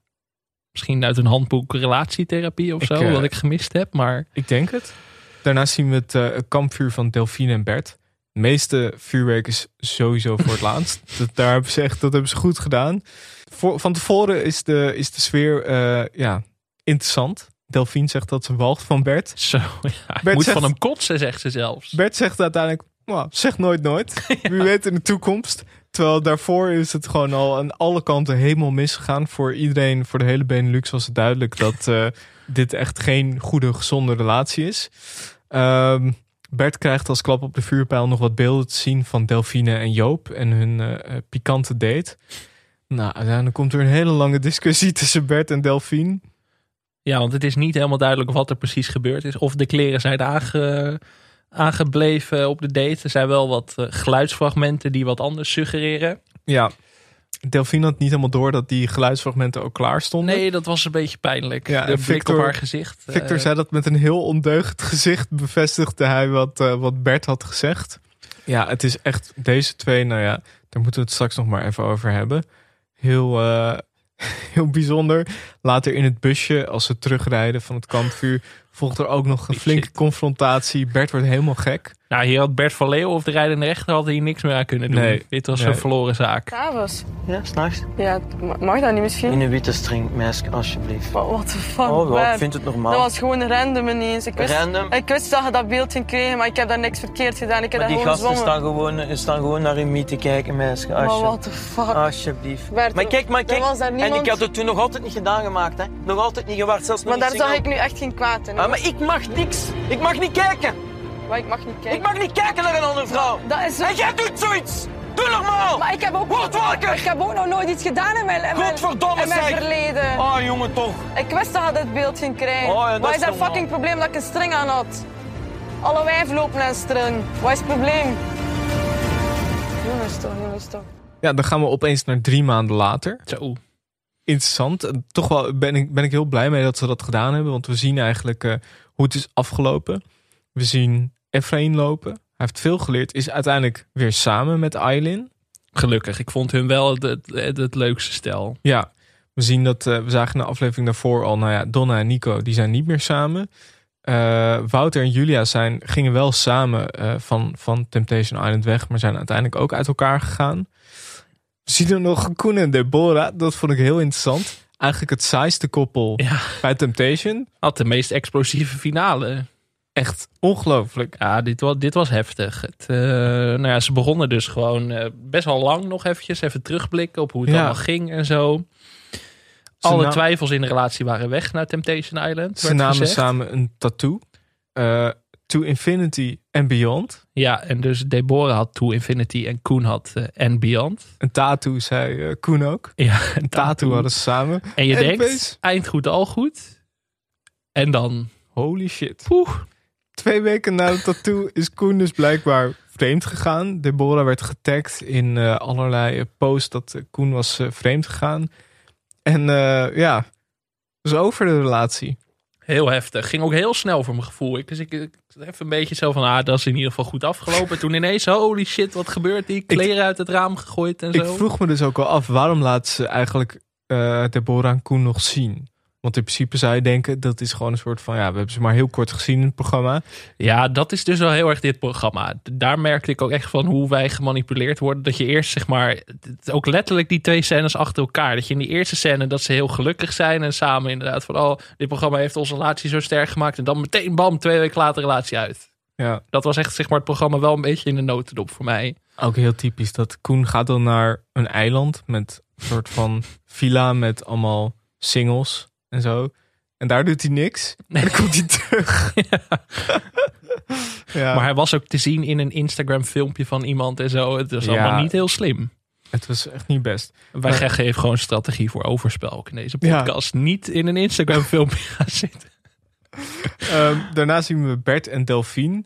Misschien uit een handboek relatietherapie of Ik, zo, eh, wat ik gemist heb. Maar Ik denk het. Daarna zien we het eh, kampvuur van Delphine en Bert. Het meeste vuurwerk is sowieso voor het (laughs) laatst. Dat, daar hebben ze echt, dat hebben ze goed gedaan. Voor, van tevoren is de, is de sfeer eh, ja, interessant. Delphine zegt dat ze walgt van Bert. (laughs) zo, ja, Bert moet zegt- van hem kotsen, zegt ze zelfs. Bert zegt uiteindelijk, "Nou, zeg nooit nooit. (laughs) Wie weet in de toekomst. Terwijl daarvoor is het gewoon al aan alle kanten helemaal misgegaan. Voor iedereen, voor de hele Benelux was het duidelijk dat (laughs) eh, dit echt geen goede, gezonde relatie is. Ehm, Bert krijgt als klap op de vuurpijl nog wat beelden te zien van Delphine en Joop en hun eh, eh, pikante date. Nou, uiteindelijk komt er een hele lange discussie (laughs) tussen Bert en Delphine. Ja, want het is niet helemaal duidelijk wat er precies gebeurd is. Of de kleren zijn aange, aangebleven op de date. Er zijn wel wat eh, geluidsfragmenten die wat anders suggereren. Ja, Delphine had niet helemaal door dat die geluidsfragmenten ook klaar stonden. Nee, dat was een beetje pijnlijk. Ja, de en blik Victor- op haar gezicht. eh, Victor zei dat met een heel ondeugend (laughs) gezicht bevestigde hij wat, eh, wat Bert had gezegd. Ja, het is echt deze twee, nou ja, daar moeten we het straks nog maar even over hebben. Heel, eh, (laughs) heel bijzonder. Later in het busje, als ze terugrijden van het kampvuur, volgt er ook nog een flinke confrontatie. Bert wordt helemaal gek. Nou, hier had Bert van Leeuwen of de rijdende rechter had hier niks meer aan kunnen doen. Nee, Dit was nee. een verloren zaak. S'avonds? Ja, s'nachts. Ja, ma- mag dat niet misschien? In een witte string, meisje, alsjeblieft. What the fuck, Oh, ik vind het normaal. Dat was gewoon random ineens. Ik wist, Random? Ik wist dat je dat beeld ging krijgen, maar ik heb daar niks verkeerd gedaan. Ik heb Maar die gewoon gasten staan gewoon, staan gewoon naar hun meet te kijken, meisje. Maar Alsje- what the fuck? Alsjeblieft. Bert, maar kijk, maar kijk. was daar En ik had het toen nog altijd niet gedaan gemaakt, hè. Nog altijd niet gewaard, zelfs nog Maar daar zag ik nu echt geen kwaad in. Ah, maar ik mag niks. Ik mag niet kijken. Maar ik mag niet kijken. Ik mag niet kijken naar een andere vrouw. Dat is En jij doet zoiets. Doe normaal. Maar ik heb ook, Word wakker. ik heb ook nog nooit iets gedaan in mijn, in mijn, Godverdomme, in mijn zeg. verleden. Oh, jongen, toch. Ik wist dat je dit beeld ging krijgen. Oh, ja, dat Wat is dat normaal. fucking probleem dat ik een string aan had? Alle wijven lopen een string. Wat is het probleem? Jongens toch, jongens toch. Ja, dan gaan we opeens naar drie maanden later. Zo. Interessant. Toch wel ben ik, ben ik heel blij mee dat ze dat gedaan hebben. Want we zien eigenlijk eh, hoe het is afgelopen. We zien Efraïn lopen. Hij heeft veel geleerd. Is uiteindelijk weer samen met Aylin. Gelukkig. Ik vond hun wel het, het, het, leukste stel. Ja, we zien dat. eh, we zagen in de aflevering daarvoor al. Nou ja, Donna en Nico die zijn niet meer samen. Eh, Wouter en Julia zijn, gingen wel samen van, van Temptation Island weg. Maar zijn uiteindelijk ook uit elkaar gegaan. We zien er nog Koen en Deborah. Dat vond ik heel interessant. Eigenlijk het saaiste koppel Ja. bij Temptation. Had de meest explosieve finale. Echt ongelooflijk. Ja, dit was, dit was heftig. Het, eh, nou ja, ze begonnen dus gewoon eh, best wel lang nog eventjes. Even terugblikken op hoe het Ja. allemaal ging en zo. Alle twijfels in de relatie waren weg naar Temptation Island. Ze namen gezegd. samen een tattoo. Eh, to Infinity and Beyond. Ja, en dus Deborah had To Infinity en Koen had eh, And Beyond. Een tattoo, zei eh, Koen ook. Ja, Een tattoo hadden ze samen. En je denkt, eind goed, al goed. En dan, Holy shit. poeh, Twee weken na de tattoo is Koen dus blijkbaar vreemd gegaan. Deborah werd getagd in eh, allerlei eh, posts dat eh, Koen was eh, vreemd gegaan. En eh, ja, dus over de relatie. Heel heftig. Ging ook heel snel voor mijn gevoel. Ik, dus ik, ik even een beetje zo van, ah, dat is in ieder geval goed afgelopen. Toen ineens, holy shit, wat gebeurt hier? Kleren uit het raam gegooid en Ik zo. vroeg me dus ook wel af, waarom laat ze eigenlijk eh, Deborah en Koen nog zien? Want in principe zou je denken, dat is gewoon een soort van, ja, we hebben ze maar heel kort gezien in het programma. Ja, dat is dus wel heel erg dit programma. Daar merkte ik ook echt van hoe wij gemanipuleerd worden. Dat je eerst zeg maar, ook letterlijk die twee scènes achter elkaar. Dat je in die eerste scène dat ze heel gelukkig zijn en samen inderdaad van, oh, dit programma heeft onze relatie zo sterk gemaakt. En dan meteen bam, twee weken later relatie uit. Ja. Dat was echt zeg maar het programma wel een beetje in de notendop voor mij. Ook heel typisch dat Koen gaat dan naar een eiland met een soort van (laughs) villa met allemaal singles en zo. En daar doet hij niks. En dan komt hij terug. (laughs) (laughs) Ja. Maar hij was ook te zien in een Instagram filmpje van iemand en zo. Het was allemaal niet heel slim. Het was echt niet best. Wij Maar- geven gewoon strategie voor overspel ook in deze Ja. podcast. Niet in een Instagram filmpje (laughs) gaan zitten. Ehm, daarna zien we Bert en Delphine.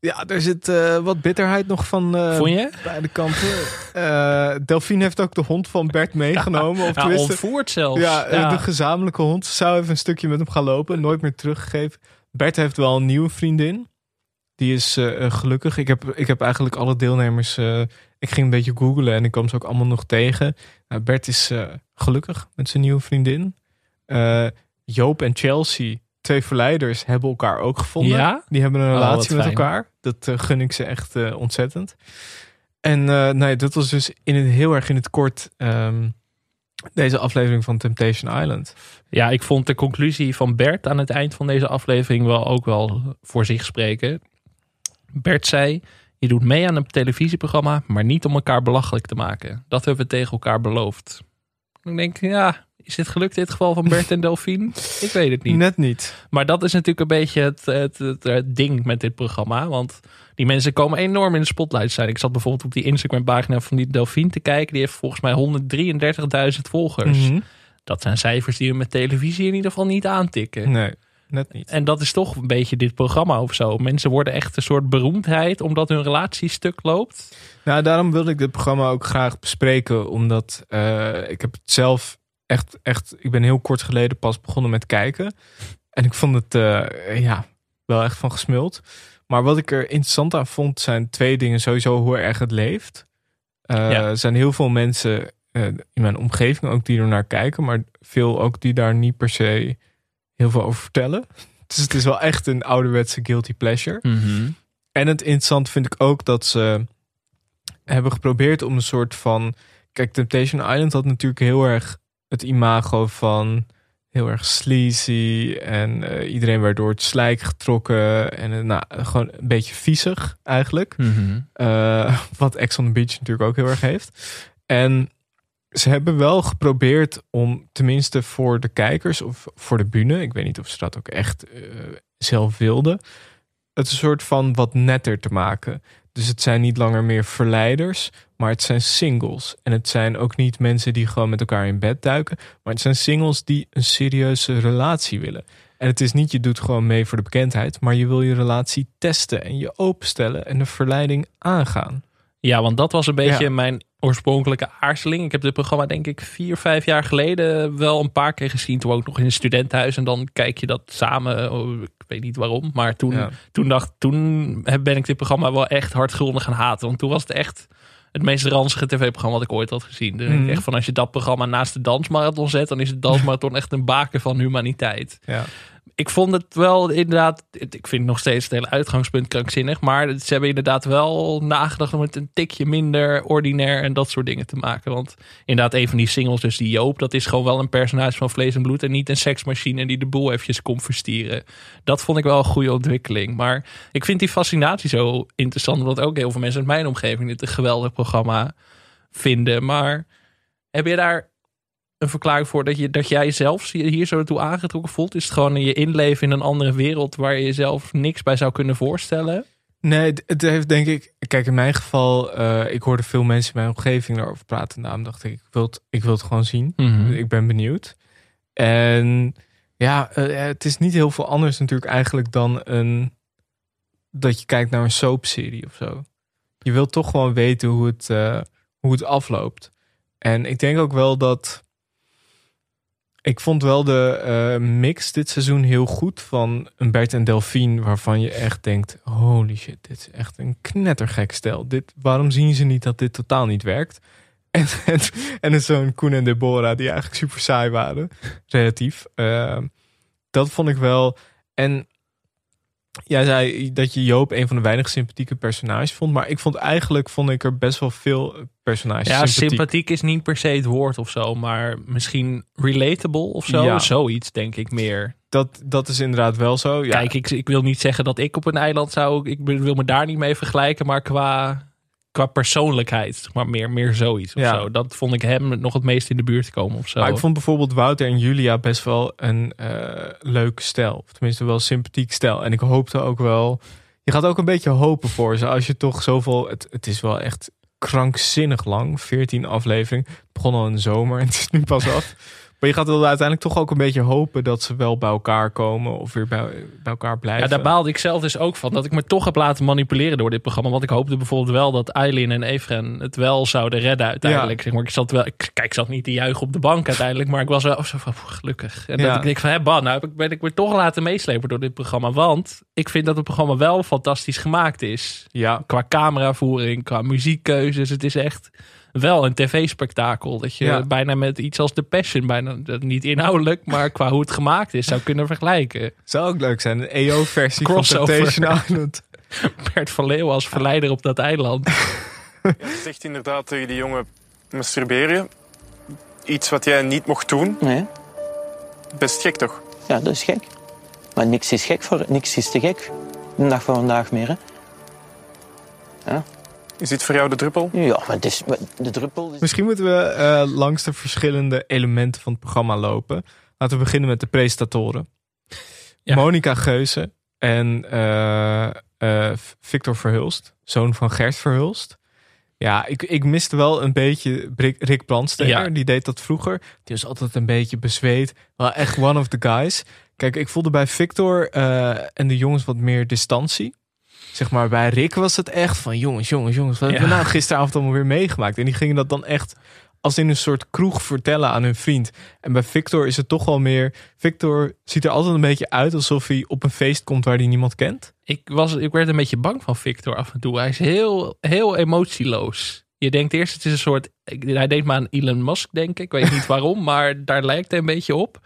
Ja, er zit eh, wat bitterheid nog van eh, Vond je? beide kanten. Eh Delphine heeft ook de hond van Bert meegenomen. of Ja, ontvoerd zelfs. Ja, Ja. de gezamenlijke hond. Ze zou even een stukje met hem gaan lopen. Nooit meer teruggegeven. Bert heeft wel een nieuwe vriendin. Die is gelukkig. Ik heb, ik heb eigenlijk alle deelnemers... ik ging een beetje googlen en ik kwam ze ook allemaal nog tegen. Nou, Bert is gelukkig met zijn nieuwe vriendin. Joop en Chelsea, twee verleiders, hebben elkaar ook gevonden. Ja? Die hebben een Oh, relatie met elkaar. Dat eh, gun ik ze echt eh, ontzettend. En eh, nee, dat was dus in het, heel erg in het kort ehm, deze aflevering van Temptation Island. Ja, ik vond de conclusie van Bert aan het eind van deze aflevering wel ook wel voor zich spreken. Bert zei: Je doet mee aan een televisieprogramma, maar niet om elkaar belachelijk te maken. Dat hebben we tegen elkaar beloofd. Ik denk, ja, is dit gelukt in dit geval van Bert en Delphine? (laughs) Ik weet het niet. Net niet. Maar dat is natuurlijk een beetje het, het, het, het ding met dit programma. Want die mensen komen enorm in de spotlight zijn. Ik zat bijvoorbeeld op die Instagram pagina van die Delphine te kijken. Die heeft volgens mij 133.000 volgers. Mhm. Dat zijn cijfers die we met televisie in ieder geval niet aantikken. Nee, net niet. En dat is toch een beetje dit programma of zo. Mensen worden echt een soort beroemdheid omdat hun relatie stuk loopt. Nou, daarom wilde ik dit programma ook graag bespreken. Omdat eh, ik heb het zelf echt, echt... Ik ben heel kort geleden pas begonnen met kijken. En ik vond het, eh, ja, wel echt van gesmuld. Maar wat ik er interessant aan vond, zijn twee dingen. Sowieso hoe erg het leeft. Eh, Ja. Er zijn heel veel mensen eh, in mijn omgeving ook die er naar kijken. Maar veel ook die daar niet per se heel veel over vertellen. (laughs) Dus het is wel echt een ouderwetse guilty pleasure. En het interessant vind ik ook dat ze hebben geprobeerd om een soort van. Kijk, Temptation Island had natuurlijk heel erg het imago van heel erg sleazy. En eh, iedereen werd door het slijk getrokken. En eh, nou, gewoon een beetje viezig eigenlijk. Eh, wat Ex on the Beach natuurlijk ook heel erg heeft. En ze hebben wel geprobeerd om, tenminste voor de kijkers of voor de bühne, ik weet niet of ze dat ook echt zelf wilden, het een soort van wat netter te maken. Dus het zijn niet langer meer verleiders, maar het zijn singles. En het zijn ook niet mensen die gewoon met elkaar in bed duiken, maar het zijn singles die een serieuze relatie willen. En het is niet je doet gewoon mee voor de bekendheid, maar je wil je relatie testen en je openstellen en de verleiding aangaan. Ja, want dat was een beetje Ja. mijn oorspronkelijke aarzeling. Ik heb dit programma denk ik vier, vijf jaar geleden wel een paar keer gezien. Toen ook nog in een studentenhuis. En dan kijk je dat samen. Oh, ik weet niet waarom. Maar toen, Ja. toen, dacht, toen heb- ben ik dit programma wel echt hardgrondig gaan haten. Want toen was het echt het meest ranzige tv-programma wat ik ooit had gezien. Dus ik denk Mhm. echt van als je dat programma naast de dansmarathon zet... dan is het dansmarathon echt een baken van humaniteit. Ja. Ik vond het wel inderdaad. Ik vind nog steeds het hele uitgangspunt krankzinnig. Maar ze hebben inderdaad wel nagedacht om het een tikje minder ordinair en dat soort dingen te maken. Want inderdaad, een van die singles, dus die Joop, dat is gewoon wel een personage van vlees en bloed. En niet een seksmachine die de boel eventjes komt verstieren. Dat vond ik wel een goede ontwikkeling. Maar ik vind die fascinatie zo interessant. Omdat ook heel veel mensen uit mijn omgeving dit een geweldig programma vinden. Maar heb je daar een verklaring voor dat, je, dat jij zelf je hier zo toe aangetrokken voelt? Is het gewoon je inleven in een andere wereld waar je jezelf niks bij zou kunnen voorstellen? Nee, het- heeft denk ik. Kijk, in mijn geval, eh, ik hoorde veel mensen in mijn omgeving daarover praten. Daarom dacht ik, ik wil het, ik wil het gewoon zien. Mhm. Ik ben benieuwd. En ja, eh, het is niet heel veel anders natuurlijk eigenlijk dan een. dat je kijkt naar een soapserie of zo. Je wilt toch gewoon weten hoe het, eh, hoe het afloopt. En ik denk ook wel dat. Ik vond wel de eh, mix dit seizoen heel goed van een Bert en Delphine, waarvan je echt denkt: holy shit, dit is echt een knettergek stel. Dit, waarom zien ze niet dat dit totaal niet werkt? (laughs) En, en, en zo'n Koen en Deborah, die eigenlijk super saai waren, relatief. Eh, dat vond ik wel. En jij zei dat je Joop een van de weinig sympathieke personages vond, maar ik vond eigenlijk vond ik er best wel veel personages Ja, sympathiek. sympathiek is niet per se het woord of zo, maar misschien relatable of zo. Ja. Zoiets denk ik meer. Dat, dat is inderdaad wel zo. Ja. Kijk, ik, ik wil niet zeggen dat ik op een eiland zou. Ik wil me daar niet mee vergelijken, maar qua, qua persoonlijkheid, maar meer, meer zoiets of Ja. zo. Dat vond ik hem nog het meest in de buurt komen of zo. Maar ik vond bijvoorbeeld Wouter en Julia best wel een eh leuk. Of tenminste wel sympathiek stel. En ik hoopte ook wel... je gaat ook een beetje hopen voor ze. Als je toch zoveel... Het, het is wel echt krankzinnig lang. 14 aflevering. Het begon al in de zomer en het is nu pas af. (laughs) Maar je gaat wel uiteindelijk toch ook een beetje hopen dat ze wel bij elkaar komen of weer bij, bij elkaar blijven. Ja, daar baalde ik zelf dus ook van. Dat ik me toch heb laten manipuleren door dit programma. Want ik hoopte bijvoorbeeld wel dat Eileen en Efren het wel zouden redden uiteindelijk. Zeg maar, ik zat wel, ik, kijk, ik zat niet te juichen op de bank uiteindelijk. Maar ik was wel zo van, gelukkig. En Ja. dat ik denk van, hé, ban, nou ben ik me toch laten meeslepen door dit programma. Want ik vind dat het programma wel fantastisch gemaakt is. Ja. Qua cameravoering, qua muziekkeuzes. Het is echt wel een tv-spektakel. Dat je Ja. bijna met iets als The Passion, bijna dat niet inhoudelijk, maar qua hoe het gemaakt is, zou kunnen vergelijken. Zou ook leuk zijn. Een EO-versie van Crossover. Temptation Island. (laughs) Bert van Leeuwen als verleider op dat eiland. (laughs) Je zegt inderdaad tegen die jongen, masturberen. Iets wat jij niet mocht doen. Nee. Best gek toch? Ja, dat is gek. Maar niks is gek voor, niks is te gek. De dag van vandaag meer, hè? Ja. Is dit voor jou de druppel? Ja, maar het is, de druppel... Is... Misschien moeten we eh, langs de verschillende elementen van het programma lopen. Laten we beginnen met de presentatoren. Monica Geuze en eh, eh, Victor Verhulst, zoon van Gert Verhulst. Ja, ik, ik miste wel een beetje Rick, Rick Brandsteker. Ja. Die deed dat vroeger. Die was altijd een beetje bezweet. Wel echt one of the guys. Kijk, ik voelde bij Victor eh, en de jongens wat meer distantie. Zeg maar, bij Rick was het echt van jongens, jongens, jongens. Wat hebben we nou gisteravond allemaal weer meegemaakt? En die gingen dat dan echt als in een soort kroeg vertellen aan hun vriend. En bij Victor is het toch wel meer... Victor ziet er altijd een beetje uit alsof hij op een feest komt waar hij niemand kent. Ik, was, ik werd een beetje bang van Victor af en toe. Hij is heel, heel emotieloos. Je denkt eerst, het is een soort... Hij deed me aan Elon Musk denken. Ik weet niet waarom, (laughs) maar daar lijkt hij een beetje op.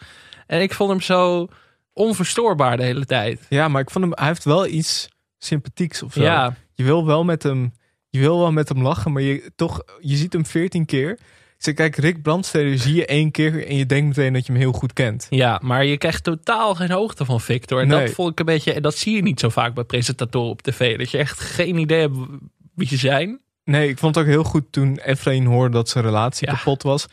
En ik vond hem zo onverstoorbaar de hele tijd. Ja, maar ik vond hem... Hij heeft wel iets sympathieks of zo. Ja. Je wil wel met hem... Je wil wel met hem lachen, maar je, toch, je ziet hem veertien keer. Zeg, kijk, Rick Brandsteder zie je één keer en je denkt meteen dat je hem heel goed kent. Ja, maar je krijgt totaal geen hoogte van Victor. En Nee. dat vond ik een beetje... En dat zie je niet zo vaak bij presentatoren op tv. Dat je echt geen idee hebt wie ze zijn. Nee, ik vond het ook heel goed toen Efrain hoorde dat zijn relatie kapot was.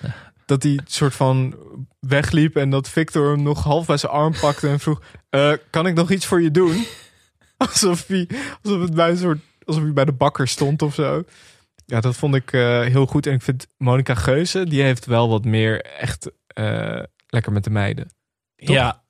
Dat hij soort van wegliep en dat Victor hem nog half bij zijn arm pakte en vroeg: "Eh, Kan ik nog iets voor je doen? Alsof hij, alsof het bij een soort, alsof hij bij de bakker stond of zo. Ja, dat vond ik eh, heel goed. En ik vind Monica Geuze, die heeft wel wat meer echt eh, lekker met de meiden. Toch? Ja.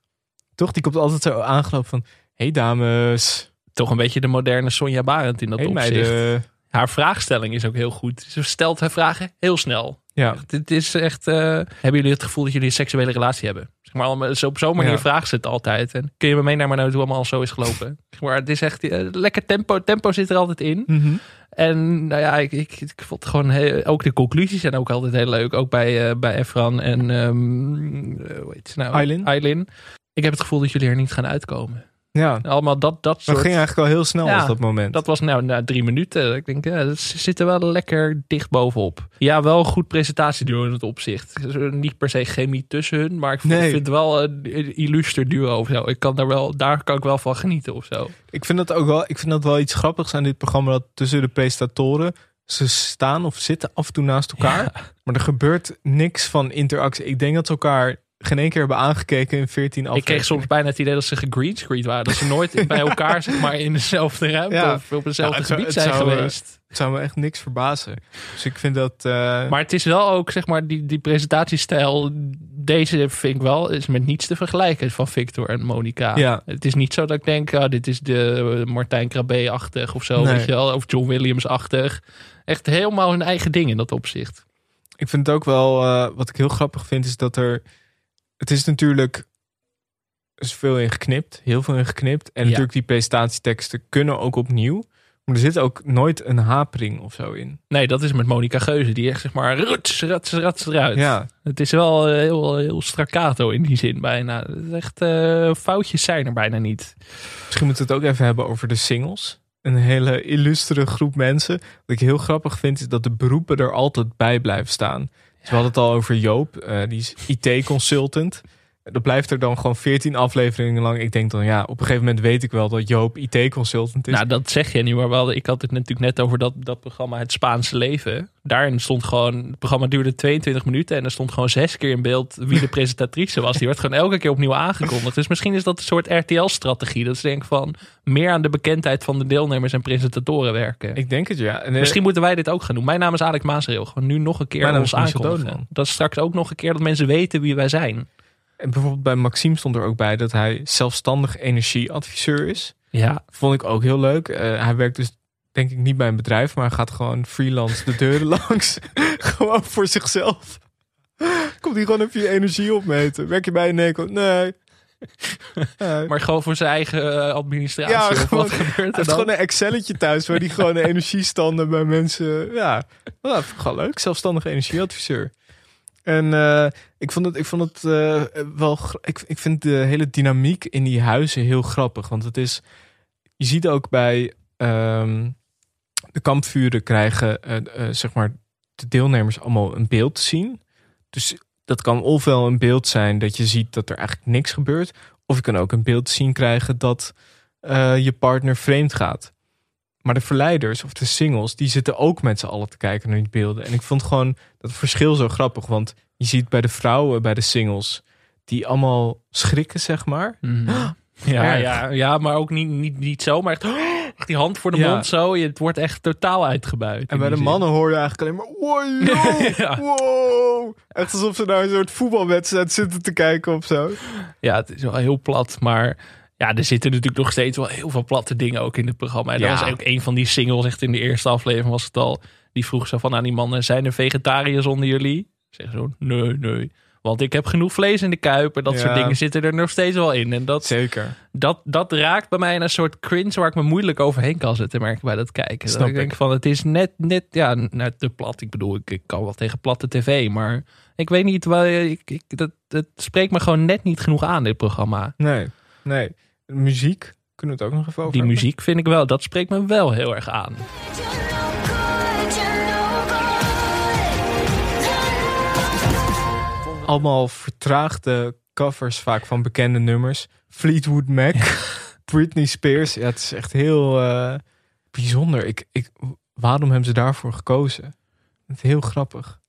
Toch? Die komt altijd zo aangelopen van: Hey dames. Toch een beetje de moderne Sonja Barend in dat Hey opzicht. meiden. Haar vraagstelling is ook heel goed. Ze stelt haar vragen heel snel. Ja. Het is echt. eh, hebben jullie het gevoel dat jullie een seksuele relatie hebben? Maar, allemaal- zo, op zo'n manier Ja. vragen ze het altijd. En kun je me meenemen naar hoe allemaal zo is gelopen? (laughs) Maar het is echt eh, lekker tempo. Tempo zit er altijd in. Mhm. En nou ja, ik, ik, ik vond gewoon heel, ook de conclusies zijn ook altijd heel leuk. Ook bij, eh bij Efran en eh, hoe heet ze nou? Eileen. Ik heb het gevoel dat jullie er niet gaan uitkomen. Ja. Allemaal dat, dat Dat soort... ging eigenlijk al heel snel Ja, als dat moment. Dat was nou na drie minuten. Ik denk, ja, ze zitten wel lekker dicht bovenop. Ja, wel een goed presentatieduo in het opzicht. Niet per se chemie tussen hun, maar ik vind, Nee. vind het wel een illuster duo of zo. Ik kan daar, wel, daar kan ik wel van genieten of zo. Ik vind dat ook wel, ik vind dat wel iets grappigs aan dit programma. Dat tussen de presentatoren, ze staan of zitten af en toe naast elkaar. Maar er gebeurt niks van interactie. Ik denk dat ze elkaar geen één keer hebben aangekeken in 14 Ik afleveringen. kreeg soms bijna het idee dat ze gegreenscreened waren. Dat ze nooit bij elkaar (laughs) zeg maar, in dezelfde ruimte Ja. of op hetzelfde Nou, het zou- gebied het zijn zou, eh, geweest. Het zou me echt niks verbazen. Dus ik vind dat... eh, Maar het is wel ook, zeg maar, die, die presentatiestijl. Deze vind ik wel, is met niets te vergelijken van Victor en Monica. Ja. Het is niet zo dat ik denk, ah, dit is de Martijn Krabbe-achtig of zo, Nee. weet je wel. Of John Williams-achtig. Echt helemaal hun eigen ding in dat opzicht. Ik vind het ook wel, eh, wat ik heel grappig vind, is dat er... Het is natuurlijk... Er is veel in geknipt, heel veel in geknipt. En Ja. natuurlijk die presentatieteksten kunnen ook opnieuw. Maar er zit ook nooit een hapering of zo in. Nee, dat is met Monica Geuze. Die echt, zeg maar, ruts, ruts, ruts eruit. Ja. Het is wel eh, heel, heel staccato in die zin bijna. Echt, eh, foutjes zijn er bijna niet. Misschien moeten we het ook even hebben over de singles. Een hele illustere groep mensen. Wat ik heel grappig vind, is dat de beroepen er altijd bij blijven staan. Dus we hadden het al over Joop, eh, die is IT-consultant. Dat blijft er dan gewoon 14 afleveringen lang. Ik denk dan, ja, op een gegeven moment weet ik wel dat Joop IT-consultant is. Nou, dat zeg je niet, maar wel, ik had het natuurlijk net over dat, dat programma Het Spaanse Leven. Daarin stond gewoon, het programma duurde 22 minuten en er stond gewoon zes keer in beeld wie de presentatrice was. Die werd gewoon elke keer opnieuw aangekondigd. Dus misschien is dat een soort RTL-strategie. Dat is denk ik van meer aan de bekendheid van de deelnemers en presentatoren werken. Ik denk het, ja. En, eh, Misschien moeten wij dit ook gaan doen. Mijn naam is Alex Maasreel. Gewoon nu nog een keer ons aankondigen. Dat is straks ook nog een keer dat mensen weten wie wij zijn. En bijvoorbeeld bij Maxime stond er ook bij dat hij zelfstandig energieadviseur is. Ja. Vond ik ook heel leuk. Eh, hij werkt dus denk ik niet bij een bedrijf, maar gaat gewoon freelance de deuren (laughs) langs. gewoon voor zichzelf. Komt hij gewoon even je energie opmeten. Werk je bij een Neco? Nee. Nee. Maar gewoon voor zijn eigen eh, administratie. Ja, gewoon, wat gebeurt er dan? gewoon een Excelletje thuis waar hij (laughs) gewoon de energiestanden bij mensen. Ja, dat ik gewoon leuk. Zelfstandig energieadviseur. En eh, ik vond het, ik vond het eh, wel. Ik, ik vind de hele dynamiek in die huizen heel grappig. Want het is. Je ziet ook bij ehm, de kampvuren krijgen eh, zeg maar de deelnemers allemaal een beeld te zien. Dus dat kan ofwel een beeld zijn dat je ziet dat er eigenlijk niks gebeurt. Of je kan ook een beeld zien krijgen dat je partner vreemd gaat. Maar de verleiders of de singles, die zitten ook met z'n allen te kijken naar die beelden. En ik vond gewoon dat verschil zo grappig. Want je ziet bij de vrouwen, bij de singles, die allemaal schrikken, zeg maar. (gasps) Ja, Erg. ja, ja, maar ook niet, niet, niet zo, maar echt, (gasps) echt die hand voor de Ja. mond zo. Je, het wordt echt totaal uitgebuit. En bij de mannen hoor je eigenlijk alleen maar... Wow, (laughs) yo, wow. Echt alsof ze naar een soort voetbalwedstrijd zitten te kijken of zo. Ja, het is wel heel plat, maar ja, er zitten natuurlijk nog steeds wel heel veel platte dingen ook in het programma. En Ja. dat was ook een van die singles, echt in de eerste aflevering was het al. Die vroeg zo van aan die mannen, zijn er vegetariërs onder jullie? Zeggen zo, nee, nee. Want ik heb genoeg vlees in de kuip en dat Ja. soort dingen zitten er nog steeds wel in. En dat, Zeker. dat, dat raakt bij mij een soort cringe waar ik me moeilijk overheen kan zetten, merk ik bij dat kijken. Snap dat ik denk van, het is net, net ja, net te plat. Ik bedoel, ik, ik kan wel tegen platte tv, maar ik weet niet, wel, ik, ik, dat, dat spreekt me gewoon net niet genoeg aan, dit programma. Nee, nee. Muziek, kunnen we het ook nog even over Die hebben? muziek vind ik wel, dat spreekt me wel heel erg aan. Allemaal vertraagde covers vaak van bekende nummers. Fleetwood Mac, (laughs) Britney Spears. Ja, het is echt heel eh, bijzonder. Ik, ik, waarom hebben ze daarvoor gekozen? Het is heel grappig.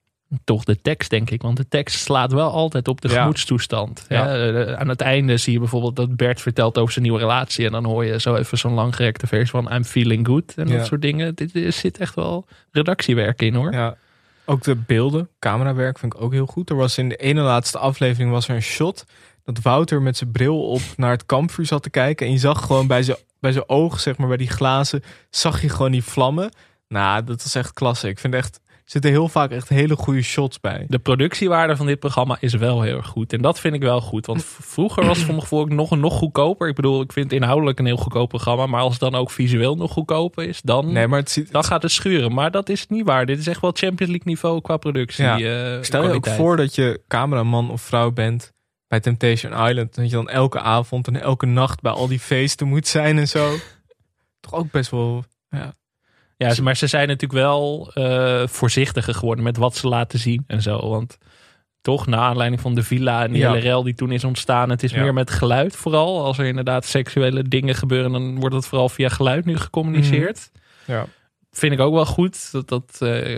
Toch de tekst, denk ik. Want de tekst slaat wel altijd op de Ja. gemoedstoestand. Ja. Ja, eh, aan het einde zie je bijvoorbeeld dat Bert vertelt over zijn nieuwe relatie. En dan hoor je zo even zo'n langgerekte versie van I'm feeling good. En dat soort dingen. Dit, zit echt wel redactiewerk in hoor. Ja. Ook de beelden, camerawerk vind ik ook heel goed. Er was in de ene laatste aflevering was er een shot dat Wouter met zijn bril op naar het kampvuur zat te kijken. En je zag gewoon bij zijn, bij zijn oog, zeg maar, bij die glazen, zag je gewoon die vlammen. Nou, dat was echt klasse. Ik vind echt, zitten heel vaak echt hele goede shots bij. De productiewaarde van dit programma is wel heel erg goed. En dat vind ik wel goed. Want vroeger was het voor mijn gevoel ook nog, nog goedkoper. Ik bedoel, ik vind het inhoudelijk een heel goedkoop programma. Maar als het dan ook visueel nog goedkoper is, dan, Nee, maar het ziet, dan gaat het schuren. Maar dat is niet waar. Dit is echt wel Champions League niveau qua productie. Ja. eh, Stel je ook voor dat je cameraman of vrouw bent bij Temptation Island. Dat je dan elke avond en elke nacht bij al die feesten moet zijn en zo. (laughs) Toch ook best wel, ja. Ja, maar ze zijn natuurlijk wel eh, voorzichtiger geworden met wat ze laten zien en zo. Want toch, na aanleiding van de villa en die Ja. hele rel die toen is ontstaan. Het is Ja. meer met geluid vooral. Als er inderdaad seksuele dingen gebeuren, dan wordt het vooral via geluid nu gecommuniceerd. Ja. Vind ik ook wel goed. Dat, dat, eh,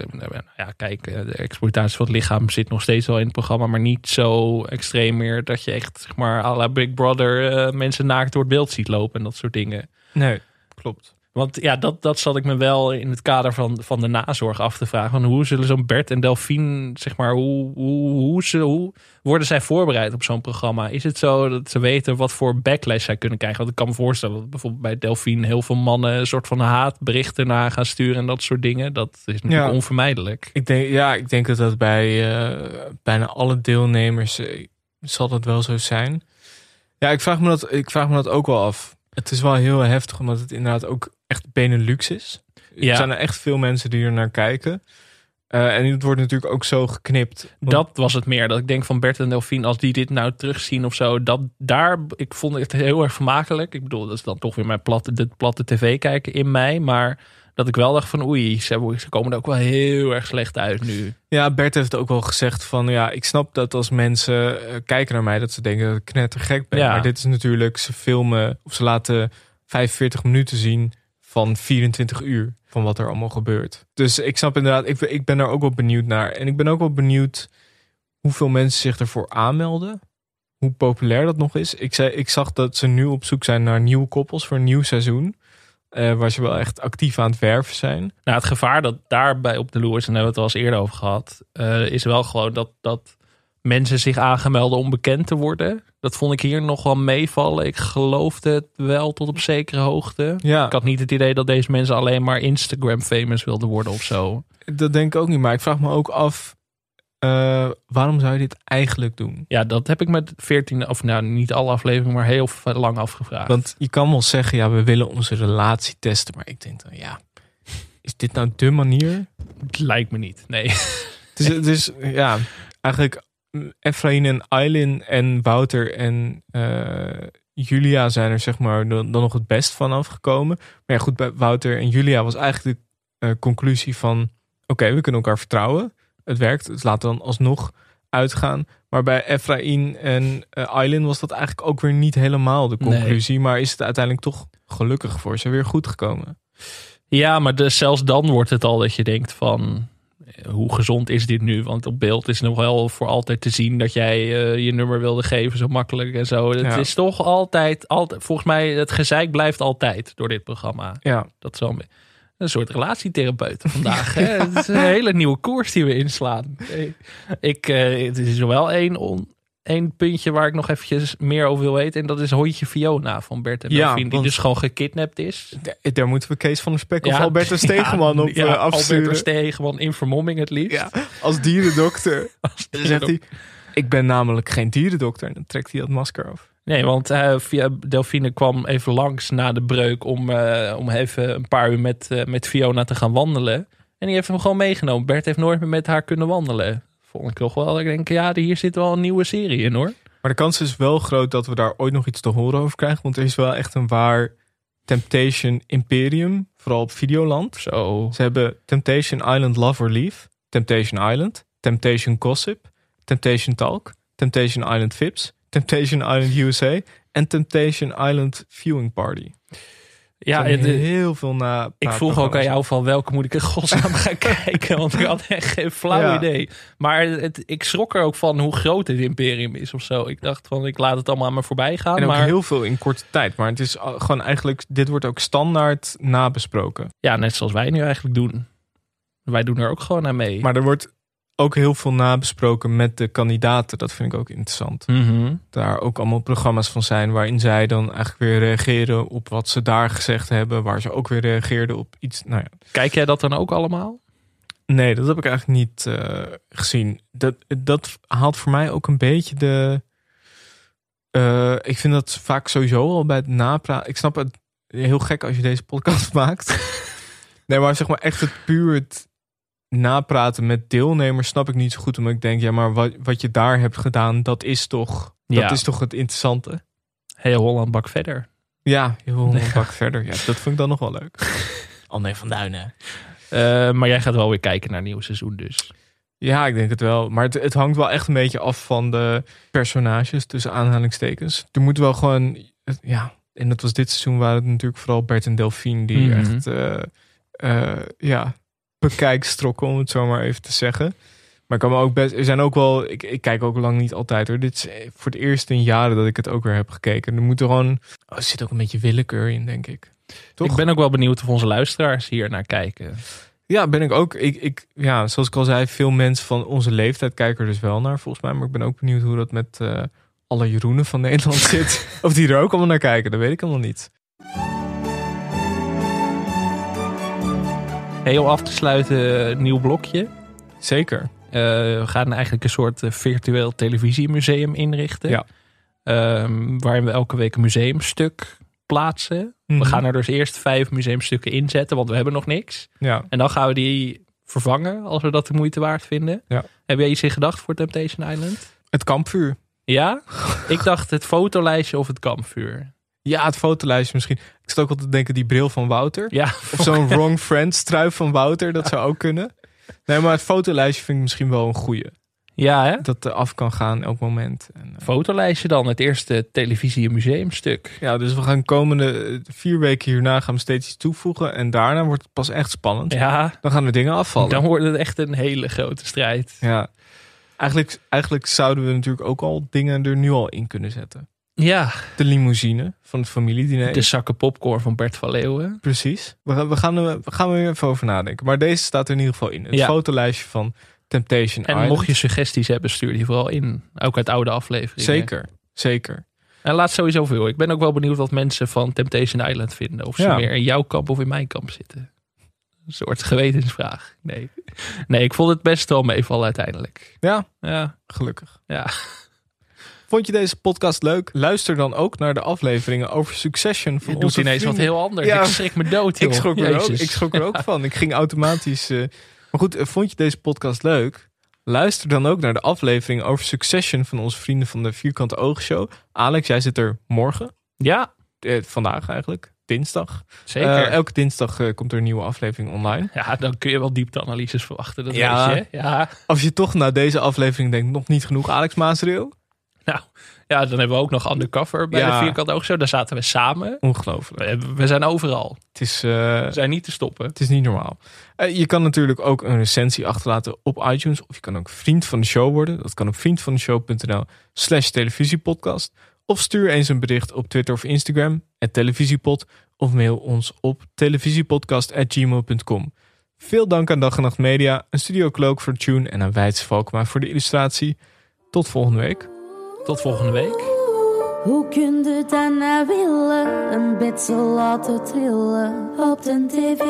ja, kijk, eh, de exploitatie van het lichaam zit nog steeds wel in het programma. Maar niet zo extreem meer dat je echt, zeg maar, à la Big Brother mensen naakt door het beeld ziet lopen en dat soort dingen. Nee, klopt. Want ja, dat, dat zat ik me wel in het kader van, van de nazorg af te vragen. Van hoe zullen zo'n Bert en Delphine, zeg maar, hoe, hoe, hoe, ze, hoe worden zij voorbereid op zo'n programma? Is het zo dat ze weten wat voor backlash zij kunnen krijgen? Want ik kan me voorstellen dat bijvoorbeeld bij Delphine heel veel mannen een soort van haatberichten naar gaan sturen en dat soort dingen. Dat is natuurlijk Ja. onvermijdelijk. Ik denk, ja, ik denk dat dat bij eh, bijna alle deelnemers eh, zal dat wel zo zijn. Ja, ik vraag, me dat, ik vraag me dat ook wel af. Het is wel heel heftig, omdat het inderdaad ook echt Benelux is. Ja. Er zijn er echt veel mensen die er naar kijken. Eh, en het wordt natuurlijk ook zo geknipt. Dat was het meer. Dat ik denk van Bert en Delphine, als die dit nou terugzien of zo. Dat daar, ik vond het heel erg vermakelijk. Ik bedoel, dat is dan toch weer mijn platte, de platte tv kijken in mij. Maar dat ik wel dacht van oei, ze, ze komen er ook wel heel erg slecht uit nu. Ja, Bert heeft ook wel gezegd van ja, ik snap dat als mensen eh, kijken naar mij, dat ze denken dat ik knettergek ben. Ja. Maar dit is natuurlijk, ze filmen of ze laten 45 minuten zien van 24 uur van wat er allemaal gebeurt. Dus ik snap inderdaad, ik, ik ben daar ook wel benieuwd naar. En ik ben ook wel benieuwd hoeveel mensen zich ervoor aanmelden. Hoe populair dat nog is. Ik, zei, ik zag dat ze nu op zoek zijn naar nieuwe koppels voor een nieuw seizoen. eh, waar ze wel echt actief aan het werven zijn. Nou, het gevaar dat daarbij op de loer is, en hebben we het al eens eerder over gehad, eh, is wel gewoon dat, dat mensen zich aangemelden om bekend te worden. Dat vond ik hier nog wel meevallen. Ik geloofde het wel tot op zekere hoogte. Ja. Ik had niet het idee dat deze mensen alleen maar Instagram famous wilden worden of zo. Dat denk ik ook niet. Maar ik vraag me ook af, eh, waarom zou je dit eigenlijk doen? Ja, dat heb ik met 14, of nou niet alle afleveringen, maar heel lang afgevraagd. Want je kan wel zeggen, ja, we willen onze relatie testen. Maar ik denk dan, ja, is dit nou de manier? Het lijkt me niet, nee. Het is, het is ja, eigenlijk Efraïn en Aylin en Wouter en eh, Julia zijn er zeg maar dan, dan nog het best van afgekomen. Maar ja, goed, bij Wouter en Julia was eigenlijk de eh, conclusie van... oké, we kunnen elkaar vertrouwen. Het werkt, dus laten we dan alsnog uitgaan. Maar bij Efraïn en eh Aylin was dat eigenlijk ook weer niet helemaal de Nee. conclusie. Maar is het uiteindelijk toch gelukkig voor ze weer goed gekomen. Ja, maar dus zelfs dan wordt het al dat je denkt van... Hoe gezond is dit nu? Want op beeld is nog wel voor altijd te zien dat jij eh, je nummer wilde geven zo makkelijk en zo. Het Ja. is toch altijd, altijd, volgens mij, het gezeik blijft altijd door dit programma. Ja. Dat is wel een, een soort relatietherapeuten (laughs) vandaag. hè? Het is een hele nieuwe koers die we inslaan. Ik, eh, het is wel één, on, één puntje waar ik nog eventjes meer over wil weten. En dat is hondje Fiona van Bert en Ja, Delphine, die dus gewoon gekidnapt is. Da- Daar moeten we Kees van der Spek of Albertus (laughs) Stegeman op ja, eh, afsturen. Albertus Stegeman in vermomming het liefst. Ja, als dierendokter. (laughs) Dan zegt hij, ik ben namelijk geen dierendokter. En dan trekt hij dat masker af. Nee, want eh, via Delphine kwam even langs na de breuk om, eh, om even een paar uur met, met Fiona te gaan wandelen. En die heeft hem gewoon meegenomen. Bert heeft nooit meer met haar kunnen wandelen. Vond ik toch wel. Ik denk, ja, hier zit wel een nieuwe serie in hoor. Maar de kans is wel groot dat we daar ooit nog iets te horen over krijgen. Want er is wel echt een waar Temptation Imperium. Vooral op Videoland. Zo. Ze hebben Temptation Island Love or Leave. Temptation Island. Temptation Gossip. Temptation Talk. Temptation Island Vips. Temptation Island USA. En Temptation Island Viewing Party. Ja, het- heel veel na. Ik vroeg ook aan jou van welke moet ik in godsnaam (laughs) gaan kijken. Want ik had echt geen flauw Ja. idee. Maar het, ik schrok er ook van hoe groot het imperium is of zo. Ik dacht van ik laat het allemaal aan me voorbij gaan. En ook maar heel veel in korte tijd. Maar het is gewoon eigenlijk, dit wordt ook standaard nabesproken. ja, net zoals wij nu eigenlijk doen. Wij doen er ook gewoon aan mee. Maar er wordt ook heel veel nabesproken met de kandidaten. Dat vind ik ook interessant. Mhm. Daar ook allemaal programma's van zijn waarin zij dan eigenlijk weer reageren op wat ze daar gezegd hebben. Waar ze ook weer reageerden op iets. Nou ja. Kijk jij dat dan ook allemaal? Nee, dat heb ik eigenlijk niet eh, gezien. Dat, dat haalt voor mij ook een beetje de. eh, ik vind dat vaak sowieso al bij het napraten. Ik snap het heel gek als je deze podcast (laughs) maakt. nee, maar zeg maar echt het puur het napraten met deelnemers snap ik niet zo goed. Omdat ik denk, ja, maar wat, wat je daar hebt gedaan, dat is toch, Ja. dat is toch het interessante. Heel Holland bak verder. Ja, heel een bak verder. Ja, dat vond ik dan nog wel leuk. (laughs) André van Duinen. Eh, maar jij gaat wel weer kijken naar een nieuw seizoen dus. Ja, ik denk het wel. Maar het, het hangt wel echt een beetje af van de personages, tussen aanhalingstekens. Er moet wel gewoon, het- ja, en dat was dit seizoen waren het natuurlijk vooral Bert en Delphine die Mhm. echt, eh, eh, ja, bekijkstrokken om het zo maar even te zeggen. Maar ik kan me ook best, er zijn ook wel, ik, ik kijk ook lang niet altijd hoor. Dit is eh, voor het eerst in jaren dat ik het ook weer heb gekeken. Er moet er gewoon, oh, er zit ook een beetje willekeur in, denk ik. Toch? Ik ben ook wel benieuwd of onze luisteraars hier naar kijken. Ja, ben ik ook. Ik, ik, ja, zoals ik al zei, veel mensen van onze leeftijd kijken er dus wel naar, volgens mij. Maar ik ben ook benieuwd hoe dat met eh, alle Jeroenen van Nederland (laughs) zit. of die er ook allemaal naar kijken, dat weet ik allemaal niet. Heel af te sluiten, een nieuw blokje. Zeker. Eh, we gaan eigenlijk een soort eh, virtueel televisiemuseum inrichten. Ja. Ehm, waarin we elke week een museumstuk plaatsen. Mhm. We gaan er dus eerst vijf museumstukken inzetten, want we hebben nog niks. Ja. En dan gaan we die vervangen als we dat de moeite waard vinden. Ja. Heb jij iets in gedacht voor Temptation Island? Het kampvuur. Ja? ik dacht het fotolijstje of het kampvuur. Ja, het fotolijstje misschien. Ik zat ook altijd te denken, die bril van Wouter. Ja. Of zo'n (laughs) wrong friends trui van Wouter. Dat zou ook kunnen. Nee, maar het fotolijstje vind ik misschien wel een goeie. Ja, hè? Dat er af kan gaan elk moment. En, eh, Fotolijstje dan, het eerste televisie- en museumstuk. ja, dus we gaan komende eh, vier weken hierna gaan we steeds iets toevoegen. En daarna wordt het pas echt spannend. Ja, Dan gaan er dingen afvallen. dan wordt het echt een hele grote strijd. Ja. Eigenlijk, eigenlijk zouden we natuurlijk ook al dingen er nu al in kunnen zetten. Ja, De limousine van het familiediner. de zakken popcorn van Bert van Leeuwen. Precies. We, gaan- we, gaan, er- we gaan er weer even over nadenken. Maar deze staat er in ieder geval in. Het Ja. fotolijstje van Temptation En Island. mocht je suggesties hebben, stuur die vooral in. Ook uit oude afleveringen. Zeker, zeker. En laat sowieso veel. Ik ben ook wel benieuwd wat mensen van Temptation Island vinden. Of ze Ja. meer in jouw kamp of in mijn kamp zitten. Een soort gewetensvraag. Nee, nee ik vond het best wel meevallen uiteindelijk. Ja, Ja, gelukkig. ja. Vond je deze podcast leuk? Luister dan ook naar de afleveringen over Succession van Je doet onze ineens wat heel anders. Ja. Ik schrik me dood, (laughs) joh. Ik schrok, er ook, Jezus. ik schrok er ook van. Ik ging automatisch. eh, Maar goed, eh, vond je deze podcast leuk? Luister dan ook naar de aflevering over Succession van onze vrienden van de Vierkante Oogshow. Alex, jij zit er morgen. Ja, Eh, vandaag eigenlijk. Dinsdag. zeker. Elke dinsdag komt er een nieuwe aflevering online. Ja, dan kun je wel diepteanalyses verwachten. Dat Ja. weet je. hè? Ja. Als je toch na deze aflevering denkt, nog niet genoeg Alex Maasreel. Nou, ja, dan hebben we ook nog Undercover bij Ja. de Vierkant ook zo. Daar zaten we samen. Ongelooflijk. We, we zijn overal. Het is, eh, We zijn niet te stoppen. het is niet normaal. Eh, je kan natuurlijk ook een recensie achterlaten op iTunes. Of je kan ook vriend van de show worden. Dat kan op vriendvandeshow.nl slash televisiepodcast. Of stuur eens een bericht op Twitter of Instagram. Het televisiepod. Of mail ons op televisiepodcast.gmail.com. Veel dank aan Dag en Nacht Media, een Studio Cloak voor tune en aan Weidse Valkma voor de illustratie. Tot volgende week. Tot volgende week. Hoe kun je dan nou willen? Een beetje laten trillen op de tv.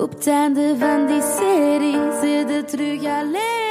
Op het einde van die serie zit het terug alleen.